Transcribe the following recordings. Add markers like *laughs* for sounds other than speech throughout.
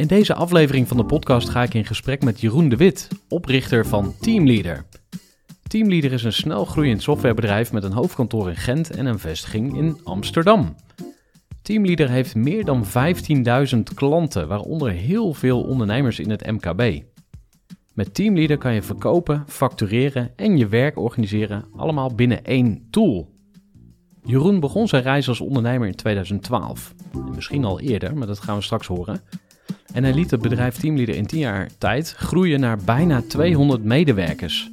In deze aflevering van de podcast ga ik in gesprek met Jeroen de Wit, oprichter van Teamleader. Teamleader is een snel groeiend softwarebedrijf met een hoofdkantoor in Gent en een vestiging in Amsterdam. Teamleader heeft meer dan 15.000 klanten, waaronder heel veel ondernemers in het MKB. Met Teamleader kan je verkopen, factureren en je werk organiseren, allemaal binnen één tool. Jeroen begon zijn reis als ondernemer in 2012. En misschien al eerder, maar dat gaan we straks horen. En hij liet het bedrijf Teamleader in 10 jaar tijd groeien naar bijna 200 medewerkers.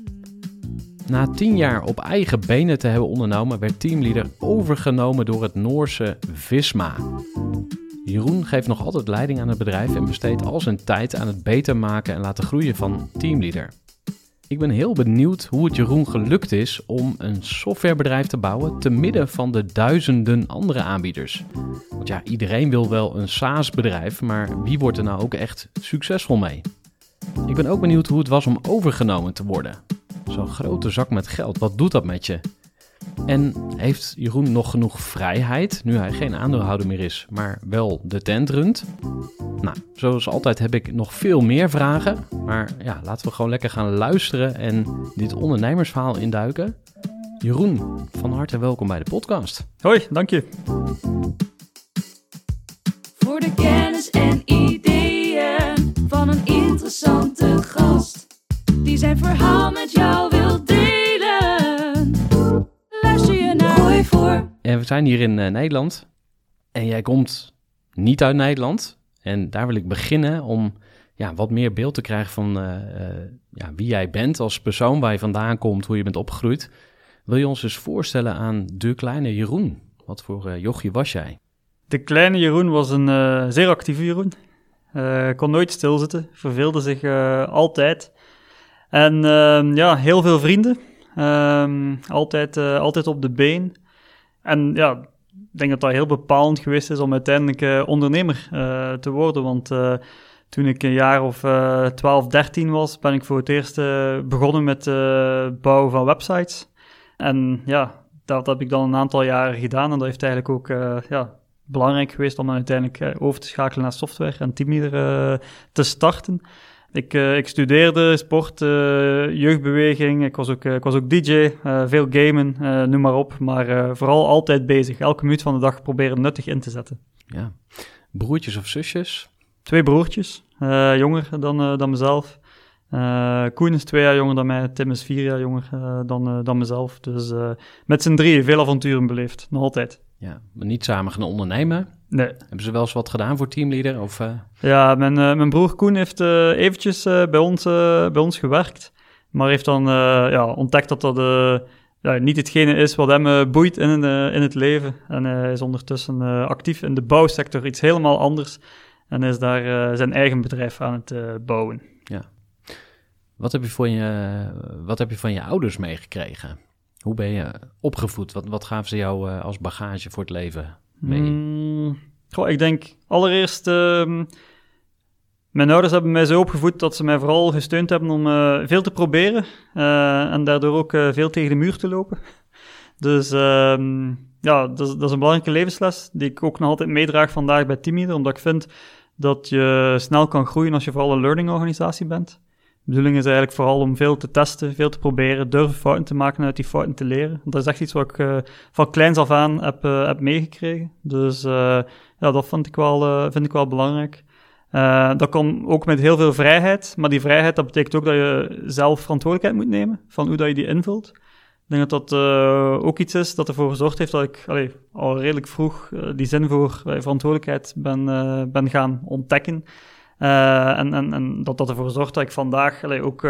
Na 10 jaar op eigen benen te hebben ondernomen, werd Teamleader overgenomen door het Noorse Visma. Jeroen geeft nog altijd leiding aan het bedrijf en besteedt al zijn tijd aan het beter maken en laten groeien van Teamleader. Ik ben heel benieuwd hoe het Jeroen gelukt is om een softwarebedrijf te bouwen te midden van de duizenden andere aanbieders. Want ja, iedereen wil wel een SaaS-bedrijf, maar wie wordt er nou ook echt succesvol mee? Ik ben ook benieuwd hoe het was om overgenomen te worden. Zo'n grote zak met geld, wat doet dat met je? En heeft Jeroen nog genoeg vrijheid, nu hij geen aandeelhouder meer is, maar wel de tent runt? Nou, zoals altijd heb ik nog veel meer vragen, maar ja, laten we gewoon lekker gaan luisteren en dit ondernemersverhaal induiken. Jeroen, van harte welkom bij de podcast. Hoi, dank je. Voor de kennis en ideeën van een interessante gast. Die zijn verhaal met jou wil je voor. En we zijn hier in eh, Nederland en jij komt niet uit Nederland. En daar wil ik beginnen om ja, wat meer beeld te krijgen van eh, eh, ja, wie jij bent als persoon, waar je vandaan komt, hoe je bent opgegroeid. Wil je ons eens voorstellen aan de kleine Jeroen? Wat voor jochie was jij? De kleine Jeroen was een eh, zeer actieve Jeroen. Eh, kon nooit stilzitten, verveelde zich eh, altijd. En ehm, ja, heel veel vrienden. Ehm, altijd, eh, altijd op de been. En ja, ik denk dat dat heel bepalend geweest is om uiteindelijk eh, ondernemer eh, te worden. Want eh, toen ik een jaar of eh 12, 13 was, ben ik voor het eerst begonnen met het bouwen van websites. En ja, dat heb ik dan een aantal jaren gedaan. En dat heeft eigenlijk ook ja, belangrijk geweest om dan uiteindelijk over te schakelen naar software en teamleader te starten. Ik, eh, ik studeerde sport, eh, jeugdbeweging, ik was ook, eh, ik was ook DJ, veel gamen, noem maar op. Maar vooral altijd bezig, elke minuut van de dag proberen nuttig in te zetten. Ja. Broertjes of zusjes? Twee broertjes, jonger dan, dan mezelf. Koen is twee jaar jonger dan mij, Tim is vier jaar jonger dan, dan mezelf. Dus met z'n drieën veel avonturen beleefd, nog altijd. Ja, maar niet samen gaan ondernemen. Nee. Hebben ze wel eens wat gedaan voor teamleader? Of, eh, Ja, mijn, eh, mijn broer Koen heeft eh, eventjes bij, ons, bij ons gewerkt. Maar heeft dan ja, ontdekt dat dat ja, niet hetgene is wat hem boeit in, in het leven. En hij is ondertussen actief in de bouwsector, iets helemaal anders. En is daar zijn eigen bedrijf aan het bouwen. wat, heb je van je, wat heb je van je ouders meegekregen? Hoe ben je opgevoed? Wat, wat gaven ze jou eh, als bagage voor het leven mee? Mm, goh, ik denk allereerst... ehm, Mijn ouders hebben mij zo opgevoed dat ze mij vooral gesteund hebben om uh, veel te proberen uh, en daardoor ook uh, veel tegen de muur te lopen. *laughs* Dus ehm, ja, dat is, een belangrijke levensles die ik ook nog altijd meedraag vandaag bij Teamleader, omdat ik vind dat je snel kan groeien als je vooral een learning organisatie bent. De bedoeling is eigenlijk vooral om veel te testen, veel te proberen, durven fouten te maken en uit die fouten te leren. Dat is echt iets wat ik van kleins af aan heb, heb meegekregen. Dus ja, dat vind ik wel, vind ik wel belangrijk. Dat komt ook met heel veel vrijheid, maar die vrijheid dat betekent ook dat je zelf verantwoordelijkheid moet nemen van hoe dat je die invult. Ik denk dat dat ook iets is dat ervoor gezorgd heeft dat ik al redelijk vroeg die zin voor verantwoordelijkheid ben, ben gaan ontdekken. En, en, en dat dat ervoor zorgt dat ik vandaag allee, ook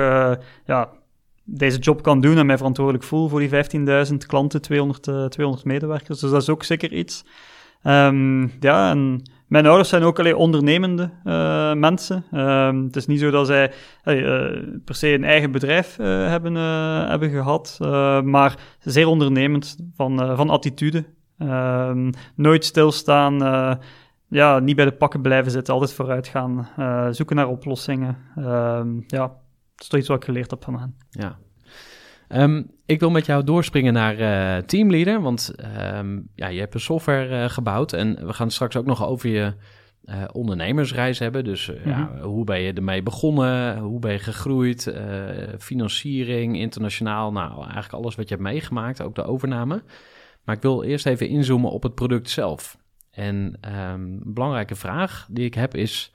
ja, deze job kan doen en mij verantwoordelijk voel voor die 15.000 klanten, 200, 200 medewerkers. Dus dat is ook zeker iets. Um, ja, en mijn ouders zijn ook alleen ondernemende mensen. Uh, het is niet zo dat zij per se een eigen bedrijf hebben, hebben gehad, maar zeer ondernemend van, van attitude. Ehm, nooit stilstaan, ja, niet bij de pakken blijven zitten, altijd vooruit gaan, zoeken naar oplossingen. Ehm, ja, dat is toch iets wat ik geleerd heb van hen. Ja, Um, ik wil met jou doorspringen naar uh, Teamleader, want um, ja, je hebt een software uh, gebouwd en we gaan straks ook nog over je ondernemersreis hebben. Dus mm -hmm. ja, hoe ben je ermee begonnen? Hoe ben je gegroeid? financiering, internationaal, nou eigenlijk alles wat je hebt meegemaakt, ook de overname. Maar ik wil eerst even inzoomen op het product zelf. En um, een belangrijke vraag die ik heb is,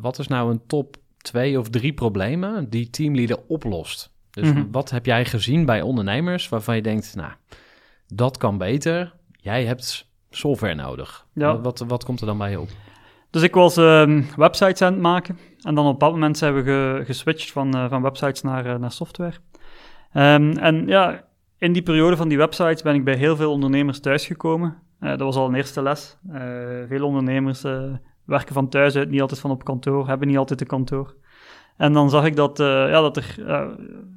wat is nou een top twee of drie problemen die Teamleader oplost? Dus mhm. wat heb jij gezien bij ondernemers waarvan je denkt, nou, dat kan beter. Jij hebt software nodig. Ja. Wat, wat komt er dan bij je op? Dus ik was uh, websites aan het maken. En dan op dat moment zijn we ge geswitcht van, uh, van websites naar, uh, naar software. Um, en ja, in die periode van die websites ben ik bij heel veel ondernemers thuisgekomen. Uh, dat was al een eerste les. veel ondernemers werken van thuis uit, niet altijd van op kantoor, hebben niet altijd een kantoor. En dan zag ik dat, ja, dat, er,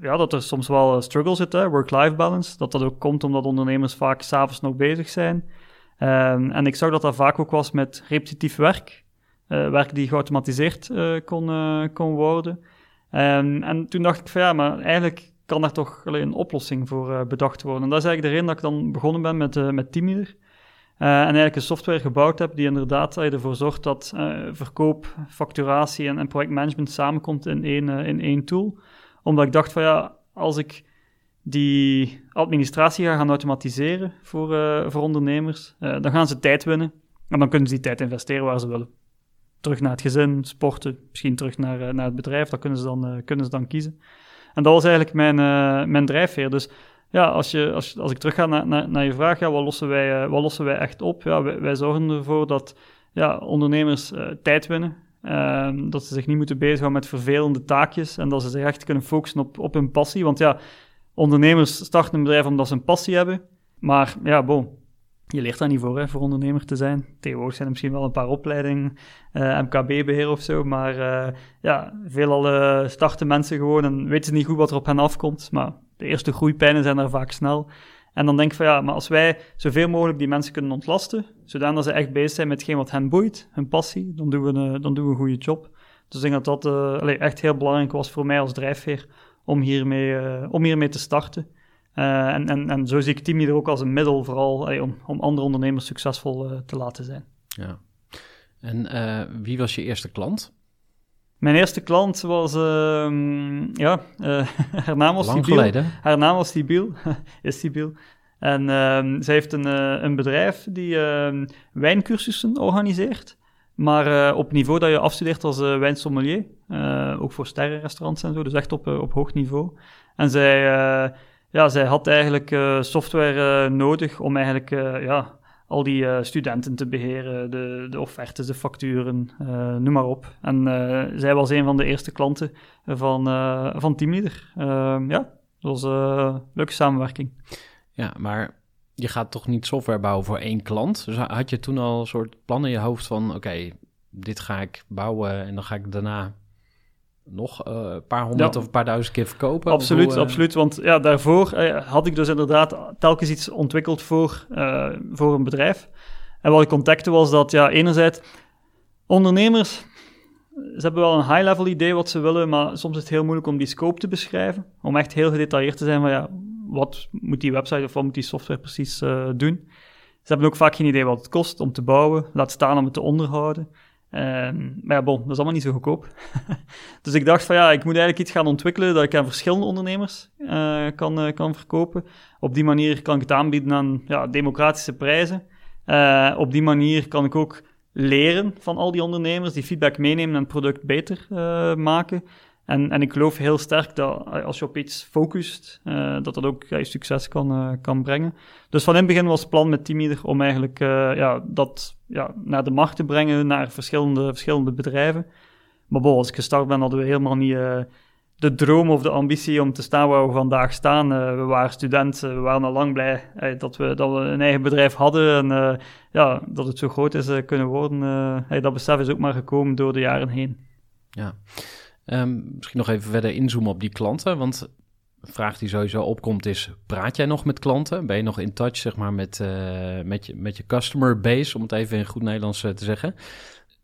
ja, dat er soms wel struggle zit, work-life balance. Dat dat ook komt omdat ondernemers vaak s'avonds nog bezig zijn. Um, en ik zag dat dat vaak ook was met repetitief werk. werk die geautomatiseerd kon, kon worden. Um, en toen dacht ik van ja, maar eigenlijk kan daar toch alleen een oplossing voor bedacht worden. En dat is eigenlijk de reden dat ik dan begonnen ben met, met Teamleader. Uh, en eigenlijk een software gebouwd heb die inderdaad ervoor zorgt dat uh, verkoop, facturatie en, en, projectmanagement samenkomt in één, uh, in één tool. Omdat ik dacht van ja, als ik die administratie ga gaan automatiseren voor, voor ondernemers, dan gaan ze tijd winnen. En dan kunnen ze die tijd investeren waar ze willen. Terug naar het gezin, sporten, misschien terug naar, naar het bedrijf, dat kunnen ze dan, kunnen ze dan kiezen. En dat was eigenlijk mijn, mijn drijfveer. Dus ja, als, je, als, als ik terug ga naar, naar, naar je vraag, ja, wat, lossen wij, uh, wat lossen wij echt op? Ja, wij, wij zorgen ervoor dat ja, ondernemers uh, tijd winnen. Uh, dat ze zich niet moeten bezighouden met vervelende taakjes en dat ze zich echt kunnen focussen op, op hun passie. Want ja, ondernemers starten een bedrijf omdat ze een passie hebben. Maar ja, bon, je leert daar niet voor, hè, voor ondernemer te zijn. Tegenwoordig zijn er misschien wel een paar opleidingen, uh, MKB-beheer of zo, maar uh, ja, veelal starten mensen gewoon en weten niet goed wat er op hen afkomt. Maar de eerste groeipijnen zijn er vaak snel. En dan denk ik van ja, maar als wij zoveel mogelijk die mensen kunnen ontlasten, zodat ze echt bezig zijn met hetgeen wat hen boeit, hun passie, dan doen we een, dan doen we een goede job. Dus ik denk dat dat uh, echt heel belangrijk was voor mij als drijfveer om hiermee, uh, om hiermee te starten. Uh, en, en, en zo zie ik Team er ook als een middel, vooral allee, om, om andere ondernemers succesvol te laten zijn. Ja. En wie was je eerste klant? Mijn eerste klant was, uh, ja, uh, *laughs* haar naam was Lang geleden. Haar naam was Sibyl, *laughs* is Sibyl. En uh, zij heeft een, een bedrijf die ehm, wijncursussen organiseert. Maar eh, op niveau dat je afstudeert als wijnsommelier. ook voor sterrenrestaurants en zo, dus echt op, op hoog niveau. En zij, ja, zij had eigenlijk software nodig om eigenlijk ja, al die studenten te beheren, de, de offertes, de facturen, noem maar op. En zij was een van de eerste klanten van, van Teamleader. Ehm, ja, dat was een leuke samenwerking. Ja, maar je gaat toch niet software bouwen voor één klant? Dus had je toen al een soort plan in je hoofd van... oké, dit ga ik bouwen en dan ga ik daarna nog uh, een paar honderd of een paar duizend keer verkopen? Absoluut, hoe, absoluut. Want ja, daarvoor uh, had ik dus inderdaad telkens iets ontwikkeld voor, uh, voor een bedrijf. En wat ik ontdekte was dat ja, enerzijds ondernemers ze hebben wel een high-level idee wat ze willen, maar soms is het heel moeilijk om die scope te beschrijven. Om echt heel gedetailleerd te zijn van ja, wat moet die website of wat moet die software precies doen. Ze hebben ook vaak geen idee wat het kost om te bouwen, laat staan om het te onderhouden. Um, maar ja, bon, dat is allemaal niet zo goedkoop. *laughs* dus ik dacht van ja, ik moet eigenlijk iets gaan ontwikkelen dat ik aan verschillende ondernemers uh, kan, uh, kan verkopen. Op die manier kan ik het aanbieden aan ja, democratische prijzen. Uh, op die manier kan ik ook leren van al die ondernemers, die feedback meenemen en het product beter maken. En, en ik geloof heel sterk dat als je op iets focust, uh, dat dat ook succes kan, uh, kan brengen. Dus van in het begin was het plan met Teamleader om eigenlijk ja, dat ja, naar de markt te brengen, naar verschillende, verschillende bedrijven. Maar bon, als ik gestart ben, hadden we helemaal niet de droom of de ambitie om te staan waar we vandaag staan. we waren studenten, we waren al lang blij dat, we, dat we een eigen bedrijf hadden en ja, dat het zo groot is kunnen worden. dat besef is ook maar gekomen door de jaren heen. Ja. Um, misschien nog even verder inzoomen op die klanten. Want een vraag die sowieso opkomt is: praat jij nog met klanten? Ben je nog in touch zeg maar, met, uh, met, je, met je customer base, om het even in goed Nederlands uh, te zeggen?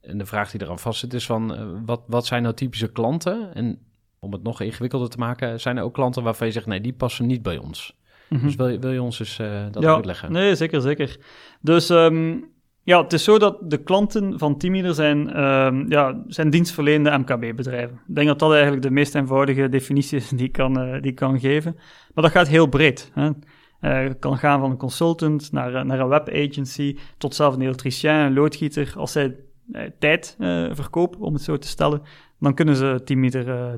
En de vraag die eraan vast zit is: van, uh, wat, wat zijn nou typische klanten? En om het nog ingewikkelder te maken, zijn er ook klanten waarvan je zegt: nee, die passen niet bij ons. Mm -hmm. Dus wil je, wil je ons eens dat ja, uitleggen? Nee, zeker, zeker. Dus um, ja, het is zo dat de klanten van Teamleader zijn, uh, ja, zijn dienstverlenende MKB-bedrijven. Ik denk dat dat eigenlijk de meest eenvoudige definitie is die ik kan, uh, die ik kan geven. Maar dat gaat heel breed. Hè. Uh, kan gaan van een consultant naar, naar een webagency, tot zelf een elektricien, een loodgieter. Als zij tijd verkopen, om het zo te stellen, dan kunnen ze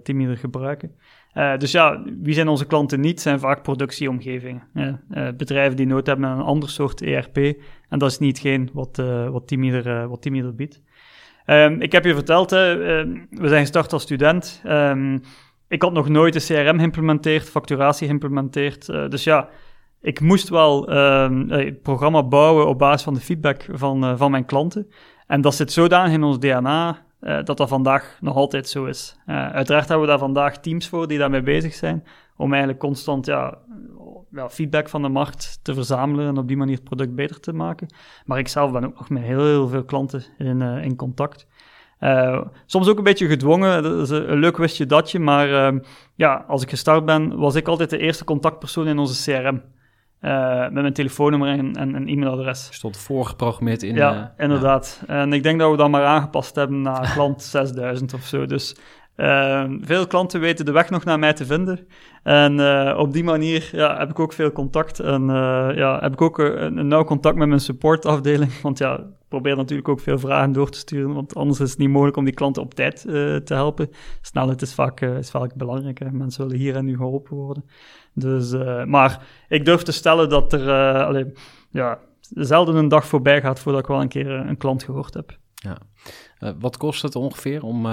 Teamleader gebruiken. Uh, dus ja, wie zijn onze klanten niet? Zijn vaak productieomgevingen. Uh, bedrijven die nood hebben aan een ander soort ERP. En dat is niet geen wat, uh, wat Teamleader, wat Teamleader biedt. Um, ik heb je verteld, hè, we zijn gestart als student. Um, ik had nog nooit een CRM geïmplementeerd, facturatie geïmplementeerd. dus ja, ik moest wel um, programma bouwen op basis van de feedback van, van mijn klanten. En dat zit zodanig in ons DNA uh, dat dat vandaag nog altijd zo is. Uh, uiteraard hebben we daar vandaag teams voor die daarmee bezig zijn, om eigenlijk constant ja, ja, feedback van de markt te verzamelen en op die manier het product beter te maken. Maar ik zelf ben ook nog met heel, heel veel klanten in, uh, in contact. soms ook een beetje gedwongen, dat is een, een leuk wistje datje, maar ehm, ja, als ik gestart ben, was ik altijd de eerste contactpersoon in onze CRM. Uh, met mijn telefoonnummer en, en, en e-mailadres. Stond voorgeprogrammeerd in. Ja, uh, inderdaad. Ja. En ik denk dat we dat maar aangepast hebben naar klant *laughs* 6000 of zo. Dus uh, veel klanten weten de weg nog naar mij te vinden. En op die manier ja, heb ik ook veel contact. En ja, heb ik ook een, een nauw contact met mijn supportafdeling. *laughs* Want ja, ik probeer natuurlijk ook veel vragen door te sturen. Want anders is het niet mogelijk om die klanten op tijd te helpen. Snelheid is vaak, is vaak belangrijk. Hè. Mensen willen hier en nu geholpen worden. Dus, maar ik durf te stellen dat er uh, allee, ja, zelden een dag voorbij gaat voordat ik wel een keer een klant gehoord heb. Ja. Wat kost het ongeveer om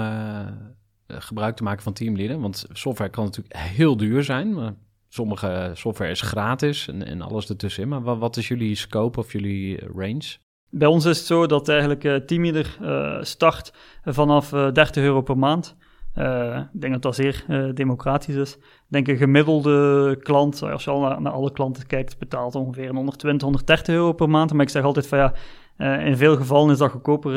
gebruik te maken van Teamleader? Want software kan natuurlijk heel duur zijn. Maar sommige software is gratis en, en alles ertussenin. Maar wat, is jullie scope of jullie range? Bij ons is het zo dat eigenlijk Teamleader start vanaf 30 euro per maand. Ik denk dat dat zeer democratisch is. Ik denk een gemiddelde klant, als je al naar, naar, alle klanten kijkt, betaalt ongeveer 120, 130 euro per maand. Maar ik zeg altijd van ja, uh, in veel gevallen is dat goedkoper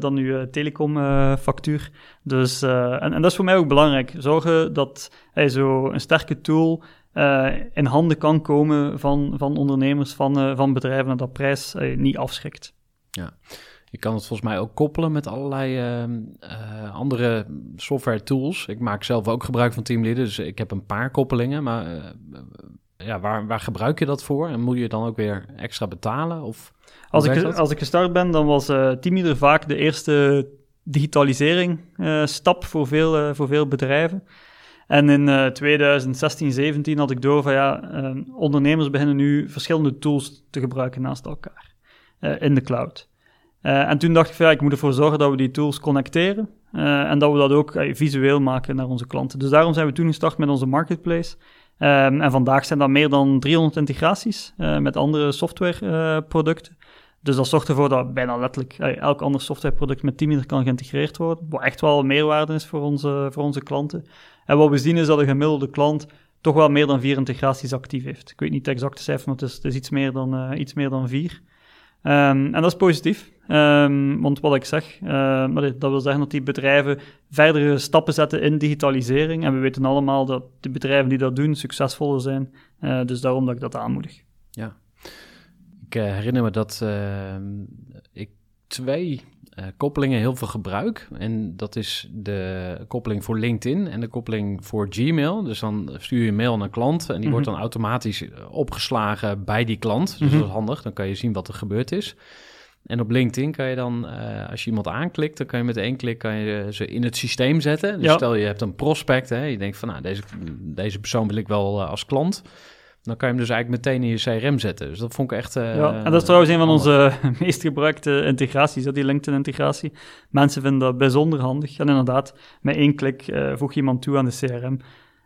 dan uw telecomfactuur. dus, en, en, dat is voor mij ook belangrijk. Zorgen dat hij zo een sterke tool in handen kan komen van, van ondernemers, van, van bedrijven, en dat prijs niet afschrikt. Ja. Je kan het volgens mij ook koppelen met allerlei uh, uh, andere software tools. Ik maak zelf ook gebruik van Teamleader, dus ik heb een paar koppelingen. Maar uh, ja, waar, waar gebruik je dat voor? En moet je dan ook weer extra betalen? Of als, ik, als ik gestart ben, dan was Teamleader vaak de eerste digitalisering stap voor veel, voor veel bedrijven. En in 2016, 17 had ik door van ja, ondernemers beginnen nu verschillende tools te gebruiken naast elkaar in de cloud. Uh, en toen dacht ik van ja, ik moet ervoor zorgen dat we die tools connecteren uh, en dat we dat ook uh, visueel maken naar onze klanten. Dus daarom zijn we toen gestart met onze marketplace. Um, en vandaag zijn dat meer dan 300 integraties met andere softwareproducten. Dus dat zorgt ervoor dat bijna letterlijk elk ander softwareproduct met Teamleader kan geïntegreerd worden. Wat echt wel meerwaarde is voor onze, voor onze klanten. En wat we zien is dat een gemiddelde klant toch wel meer dan vier integraties actief heeft. Ik weet niet de exacte cijfer, maar het is, het is iets, meer dan, iets meer dan vier. Um, en dat is positief. Ehm, want wat ik zeg, uh, dat wil zeggen dat die bedrijven verdere stappen zetten in digitalisering. En we weten allemaal dat de bedrijven die dat doen succesvoller zijn. Uh, dus daarom dat ik dat aanmoedig. Ja, ik uh, herinner me dat ehm, ik twee koppelingen heel veel gebruik. En dat is de koppeling voor LinkedIn en de koppeling voor Gmail. Dus dan stuur je een mail naar een klant en die wordt dan automatisch opgeslagen bij die klant. Dus dat is handig, dan kan je zien wat er gebeurd is. En op LinkedIn kan je dan, uh, als je iemand aanklikt, dan kan je met één klik kan je ze in het systeem zetten. Dus stel je hebt een prospect, hè, je denkt van nou, deze, deze persoon wil ik wel uh, als klant. Dan kan je hem dus eigenlijk meteen in je CRM zetten. Dus dat vond ik echt. Uh, ja, en dat is trouwens een van onze *laughs* meest gebruikte integraties, die LinkedIn-integratie. Mensen vinden dat bijzonder handig. En inderdaad, met één klik voeg je iemand toe aan de CRM.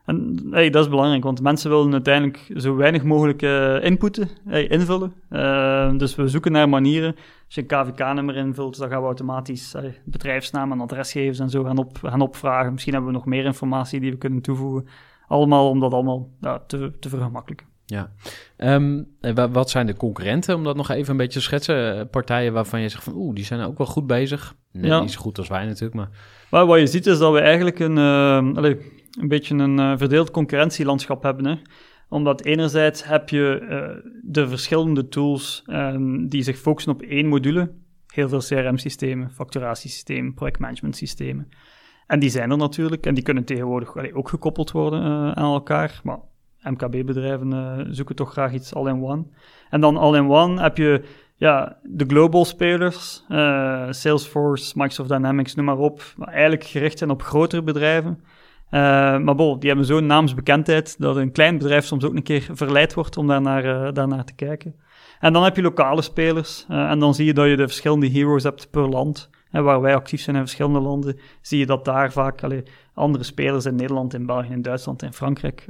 En hey, dat is belangrijk, want mensen willen uiteindelijk zo weinig mogelijk uh, inputten, hey, invullen. Uh, dus we zoeken naar manieren. Als je een KVK-nummer invult, dan gaan we automatisch hey, bedrijfsnaam en adresgevers en zo gaan, op, gaan opvragen. Misschien hebben we nog meer informatie die we kunnen toevoegen. Allemaal om dat allemaal te, te vergemakkelijken. Ja, um, wat zijn de concurrenten, om dat nog even een beetje te schetsen? Partijen waarvan je zegt van, oeh, die zijn ook wel goed bezig. Nee, ja. niet zo goed als wij natuurlijk, maar... maar wat je ziet is dat we eigenlijk een... Uh, allez, een beetje een uh, verdeeld concurrentielandschap hebben. Hè? Omdat enerzijds heb je uh, de verschillende tools um, die zich focussen op één module. Heel veel CRM-systemen, facturatiesystemen, projectmanagementsystemen. En die zijn er natuurlijk en die kunnen tegenwoordig ook gekoppeld worden uh, aan elkaar. Maar MKB-bedrijven zoeken toch graag iets all-in-one. En dan all-in-one heb je ja, de global spelers, Salesforce, Microsoft Dynamics, noem maar op. Maar eigenlijk gericht zijn op grotere bedrijven. Maar bon, die hebben zo'n naamsbekendheid dat een klein bedrijf soms ook een keer verleid wordt om daarnaar, uh, daarnaar te kijken. En dan heb je lokale spelers en dan zie je dat je de verschillende heroes hebt per land. Waar wij actief zijn in verschillende landen, zie je dat daar vaak andere spelers in Nederland, in België, in Duitsland en Frankrijk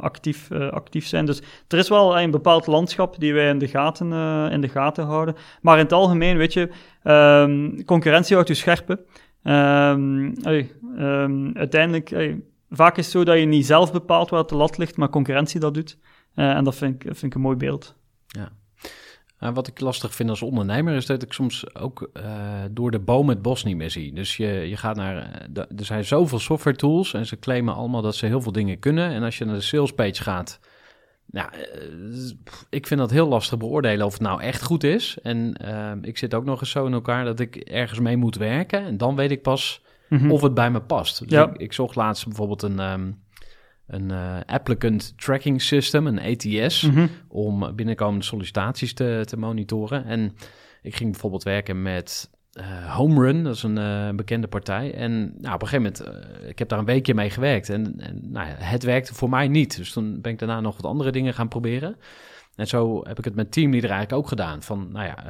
actief, actief zijn. Dus er is wel een bepaald landschap die wij in de gaten, in de gaten houden. Maar in het algemeen, weet je, um, concurrentie houdt je scherp. Um, um, uiteindelijk, vaak is het zo dat je niet zelf bepaalt waar de lat ligt, maar concurrentie dat doet. En dat vind ik, vind ik een mooi beeld. Ja. Uh, wat ik lastig vind als ondernemer is dat ik soms ook uh, door de boom het bos niet meer zie. Dus je, je gaat naar. De, er zijn zoveel software tools en ze claimen allemaal dat ze heel veel dingen kunnen. En als je naar de sales page gaat, nou, ik vind dat heel lastig beoordelen of het nou echt goed is. En uh, ik zit ook nog eens zo in elkaar dat ik ergens mee moet werken. En dan weet ik pas mm-hmm. of het bij me past. Dus ja. ik, ik, zocht laatst bijvoorbeeld een, um, een uh, applicant tracking system, een ATS, mm-hmm. om binnenkomende sollicitaties te, te monitoren. En ik ging bijvoorbeeld werken met uh, Home Run, dat is een uh, bekende partij. En nou, op een gegeven moment, uh, ik heb daar een weekje mee gewerkt. En, en nou ja, het werkte voor mij niet. Dus toen ben ik daarna nog wat andere dingen gaan proberen. En zo heb ik het met Teamleader eigenlijk ook gedaan. Van, nou ja,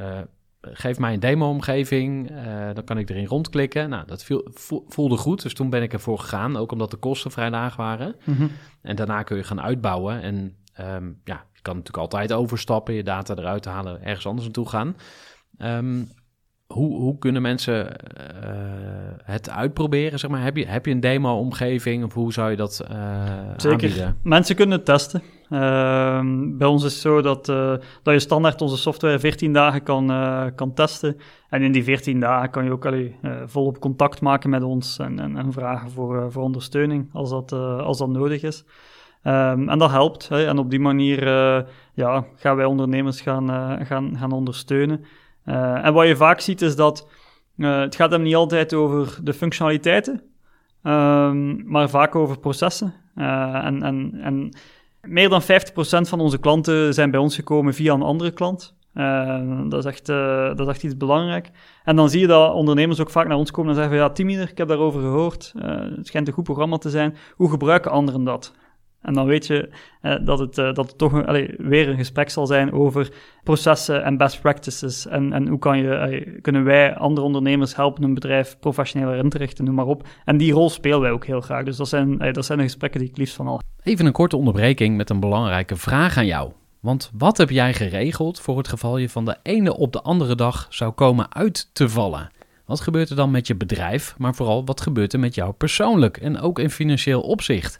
geef mij een demo-omgeving, dan kan ik erin rondklikken. Nou, dat viel, voelde goed, dus toen ben ik ervoor gegaan. Ook omdat de kosten vrij laag waren. Mm-hmm. En daarna kun je gaan uitbouwen. En um, ja, je kan natuurlijk altijd overstappen, je data eruit halen, ergens anders naartoe gaan. Um, hoe, hoe kunnen mensen uh, het uitproberen? Zeg maar? heb, je, heb je een demo-omgeving of hoe zou je dat uh, Zeker. Aanbieden? Mensen kunnen het testen. Uh, bij ons is het zo dat, uh, dat je standaard onze software 14 dagen kan, kan testen. En in die 14 dagen kan je ook allee, volop contact maken met ons en, en, en vragen voor, voor ondersteuning als dat, als dat nodig is. Um, en dat helpt. Hè? En op die manier ja, gaan wij ondernemers gaan, gaan, gaan ondersteunen. En wat je vaak ziet is dat het gaat hem niet altijd over de functionaliteiten, um, maar vaak over processen. En, en, en meer dan 50% van onze klanten zijn bij ons gekomen via een andere klant. dat, is echt, dat is echt iets belangrijk. En dan zie je dat ondernemers ook vaak naar ons komen en zeggen: Ja, Timider, ik heb daarover gehoord. het schijnt een goed programma te zijn. Hoe gebruiken anderen dat? En dan weet je eh, dat, het, uh, dat het toch weer een gesprek zal zijn over processen en best practices. En, en hoe kan je, kunnen wij andere ondernemers helpen een bedrijf professioneler in te richten, noem maar op. En die rol spelen wij ook heel graag. Dus dat zijn, dat zijn de gesprekken die ik liefst van al. Even een korte onderbreking met een belangrijke vraag aan jou. Want wat heb jij geregeld voor het geval je van de ene op de andere dag zou komen uit te vallen? Wat gebeurt er dan met je bedrijf, maar vooral wat gebeurt er met jou persoonlijk en ook in financieel opzicht?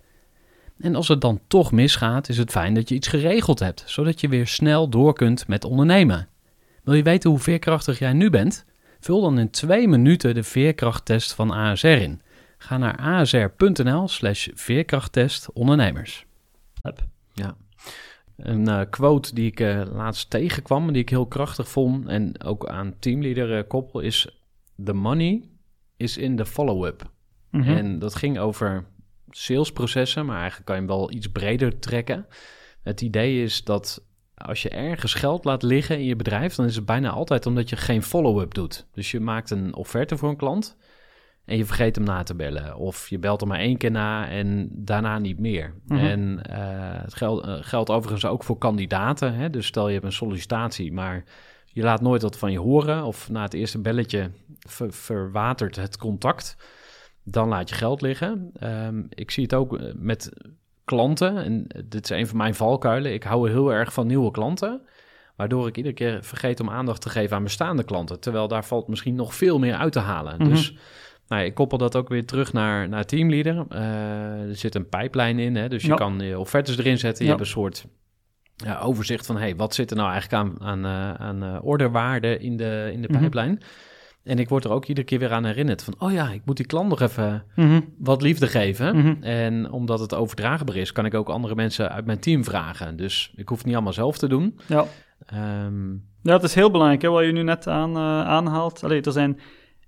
En als het dan toch misgaat, is het fijn dat je iets geregeld hebt, zodat je weer snel door kunt met ondernemen. Wil je weten hoe veerkrachtig jij nu bent? Vul dan in twee minuten de veerkrachttest van ASR in. Ga naar asr.nl slash veerkrachttest ondernemers. Ja. Een uh, quote die ik uh, laatst tegenkwam, die ik heel krachtig vond en ook aan teamleader uh, koppel, is: The money is in the follow-up. Mm -hmm. En dat ging over salesprocessen, maar eigenlijk kan je hem wel iets breder trekken. Het idee is dat als je ergens geld laat liggen in je bedrijf, dan is het bijna altijd omdat je geen follow-up doet. Dus je maakt een offerte voor een klant en je vergeet hem na te bellen. Of je belt hem maar één keer na en daarna niet meer. Mm -hmm. En uh, het geldt, uh, geldt overigens ook voor kandidaten. Hè? Dus stel je hebt een sollicitatie, maar je laat nooit wat van je horen. Of na het eerste belletje ver verwatert het contact. Dan laat je geld liggen. Um, ik zie het ook met klanten. En dit is een van mijn valkuilen. Ik hou heel erg van nieuwe klanten. Waardoor ik iedere keer vergeet om aandacht te geven aan bestaande klanten. Terwijl daar valt misschien nog veel meer uit te halen. Mm -hmm. Dus nou, ik koppel dat ook weer terug naar, naar Teamleader. Uh, er zit een pijplijn in, hè, dus je ja. kan je offertes erin zetten. Je ja. hebt een soort ja, overzicht van, hey, wat zit er nou eigenlijk aan, aan, uh, aan uh, orderwaarde in de, in de Mhm. pijplijn? En ik word er ook iedere keer weer aan herinnerd van, oh ja, ik moet die klant nog even Mhm. wat liefde geven. Mhm. En omdat het overdraagbaar is, kan ik ook andere mensen uit mijn team vragen. Dus ik hoef het niet allemaal zelf te doen. Ja. Ja, het is heel belangrijk, hè, wat je nu net aan, uh, aanhaalt. Allee, er zijn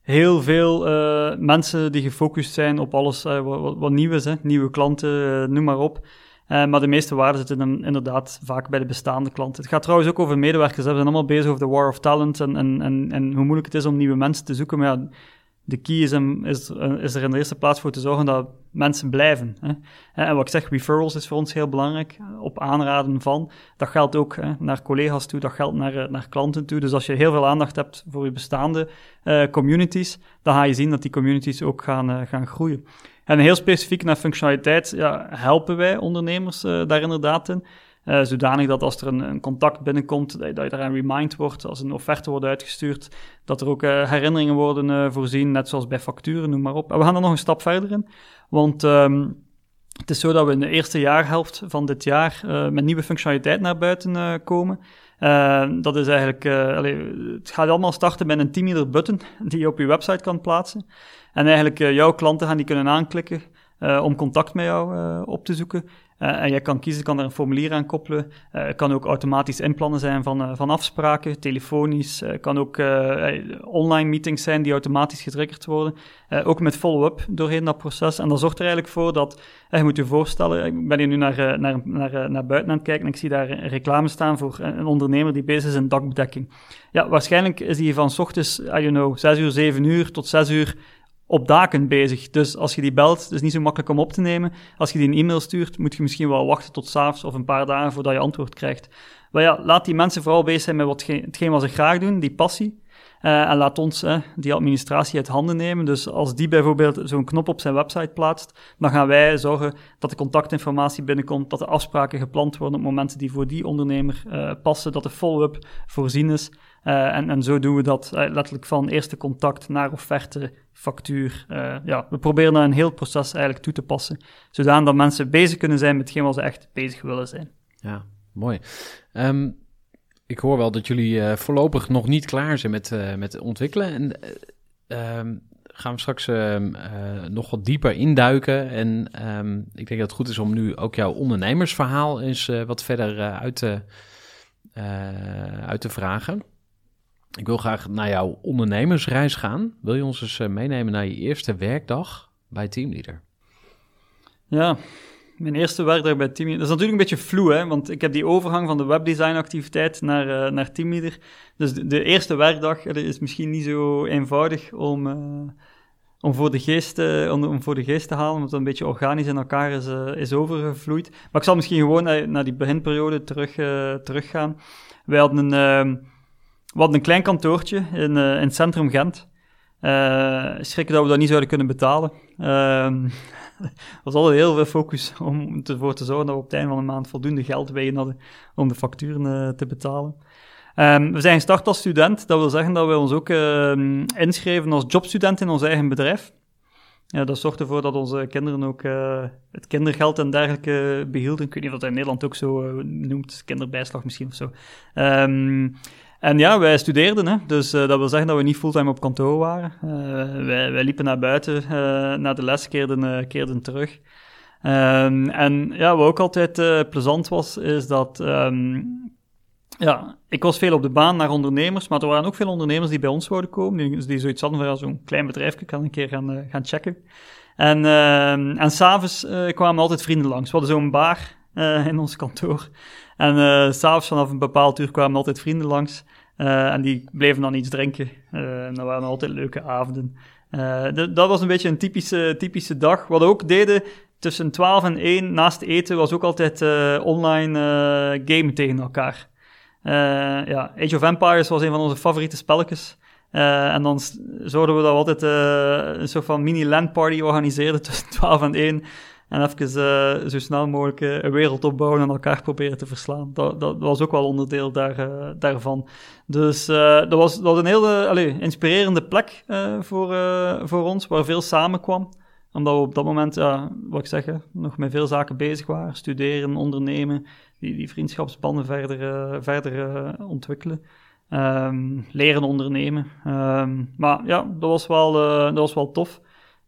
heel veel uh, mensen die gefocust zijn op alles uh, wat, wat, nieuw is, hè. nieuwe klanten, noem maar op. maar de meeste waarde zitten in, inderdaad vaak bij de bestaande klanten. Het gaat trouwens ook over medewerkers. We zijn allemaal bezig over de war of talent en, en, en, en hoe moeilijk het is om nieuwe mensen te zoeken. Maar ja, de key is, om, is, is, er in de eerste plaats voor te zorgen dat mensen blijven. Hè. En wat ik zeg, referrals is voor ons heel belangrijk, op aanraden van. Dat geldt ook hè, naar collega's toe, dat geldt naar, naar klanten toe. Dus als je heel veel aandacht hebt voor je bestaande communities, dan ga je zien dat die communities ook gaan, gaan groeien. En heel specifiek naar functionaliteit ja, helpen wij ondernemers uh, daar inderdaad in. Uh, zodanig dat als er een, een contact binnenkomt, dat je, dat je remind wordt, als een offerte wordt uitgestuurd, dat er ook uh, herinneringen worden voorzien, net zoals bij facturen, noem maar op. We gaan er nog een stap verder in, want um, het is zo dat we in de eerste jaarhelft van dit jaar met nieuwe functionaliteit naar buiten komen. dat is eigenlijk, het gaat allemaal starten met een teamleader button die je op je website kan plaatsen. En eigenlijk jouw klanten gaan die kunnen aanklikken om contact met jou op te zoeken. En jij kan kiezen, kan er een formulier aan koppelen. Uh, kan ook automatisch inplannen zijn van, van afspraken, telefonisch. kan ook online meetings zijn die automatisch getriggerd worden. ook met follow-up doorheen dat proces. En dat zorgt er eigenlijk voor dat, je moet je voorstellen, ik ben hier nu naar, naar, naar, naar buiten aan het kijken en ik zie daar reclame staan voor een ondernemer die bezig is in dakbedekking. Ja, waarschijnlijk is hij van s ochtends, I don't know, 6 uur, 7 uur tot 6 uur op daken bezig. Dus als je die belt, het is niet zo makkelijk om op te nemen. Als je die een e-mail stuurt, moet je misschien wel wachten tot s'avonds of een paar dagen voordat je antwoord krijgt. Maar ja, laat die mensen vooral bezig zijn met wat, hetgeen wat ze graag doen, die passie. Uh, en laat ons uh, die administratie uit handen nemen. Dus als die bijvoorbeeld zo'n knop op zijn website plaatst, dan gaan wij zorgen dat de contactinformatie binnenkomt, dat de afspraken gepland worden op momenten die voor die ondernemer uh, passen, dat de follow-up voorzien is. Uh, en, en zo doen we dat uh, letterlijk van eerste contact naar offerte, factuur. Uh, ja, we proberen dat een heel proces eigenlijk toe te passen, zodanig dat mensen bezig kunnen zijn met hetgeen wat ze echt bezig willen zijn. Ja, mooi. Um, ik hoor wel dat jullie voorlopig nog niet klaar zijn met, met ontwikkelen. En um, gaan we straks nog wat dieper induiken. En ik denk dat het goed is om nu ook jouw ondernemersverhaal eens wat verder uit te, uit te vragen. Ik wil graag naar jouw ondernemersreis gaan. Wil je ons eens meenemen naar je eerste werkdag bij Teamleader? Ja, mijn eerste werkdag bij Teamleader. Dat is natuurlijk een beetje vloe, hè, want ik heb die overgang van de webdesignactiviteit naar, uh, naar Teamleader. Dus de, eerste werkdag is misschien niet zo eenvoudig om, om voor de geest, eh, om, voor de geest te halen, omdat het een beetje organisch in elkaar is, eh, is overgevloeid. Maar ik zal misschien gewoon naar, die beginperiode terug, teruggaan. Wij hadden een, uh, we hadden een klein kantoortje in, in het centrum Gent. schrikken dat we dat niet zouden kunnen betalen. Ehm, *laughs* er was altijd heel veel focus om ervoor te zorgen dat we op het einde van de maand voldoende geld bij hadden om de facturen te betalen. Um, we zijn gestart als student. Dat wil zeggen dat we ons ook uh, inschreven als jobstudent in ons eigen bedrijf. Ja, dat zorgt ervoor dat onze kinderen ook het kindergeld en dergelijke behielden. Ik weet niet of dat in Nederland ook zo noemt, kinderbijslag misschien of zo. En ja, wij studeerden, hè? dus uh, dat wil zeggen dat we niet fulltime op kantoor waren. Wij, wij, liepen naar buiten, naar de les, keerden, keerden terug. Um, en ja, wat ook altijd plezant was, is dat ja, ik was veel op de baan naar ondernemers, maar er waren ook veel ondernemers die bij ons zouden komen, die, die zoiets hadden van zo'n klein bedrijfje, kan een keer gaan, uh, gaan checken. En, uh, en s'avonds uh, kwamen altijd vrienden langs. We hadden zo'n bar in ons kantoor. En uh, s'avonds vanaf een bepaald uur kwamen altijd vrienden langs. En die bleven dan iets drinken. en dat waren altijd leuke avonden. dat was een beetje een typische, typische dag. Wat we ook deden, tussen 12 en 1 naast eten, was ook altijd online gamen tegen elkaar. Uh, ja, Age of Empires was een van onze favoriete spelletjes. Uh, en dan zouden we dat altijd uh, een soort van mini-landparty organiseren *laughs* tussen 12 en 1. En even zo snel mogelijk een wereld opbouwen en elkaar proberen te verslaan. Dat, dat, was ook wel onderdeel daar, daarvan. Dus dat, was, dat een hele allez, inspirerende plek voor, voor ons, waar veel samenkwam omdat we op dat moment, wat ik zeg, nog met veel zaken bezig waren. Studeren, ondernemen, die, die vriendschapsbanden verder, verder ontwikkelen. Um, leren ondernemen. Um, maar ja, dat was wel, dat was wel tof.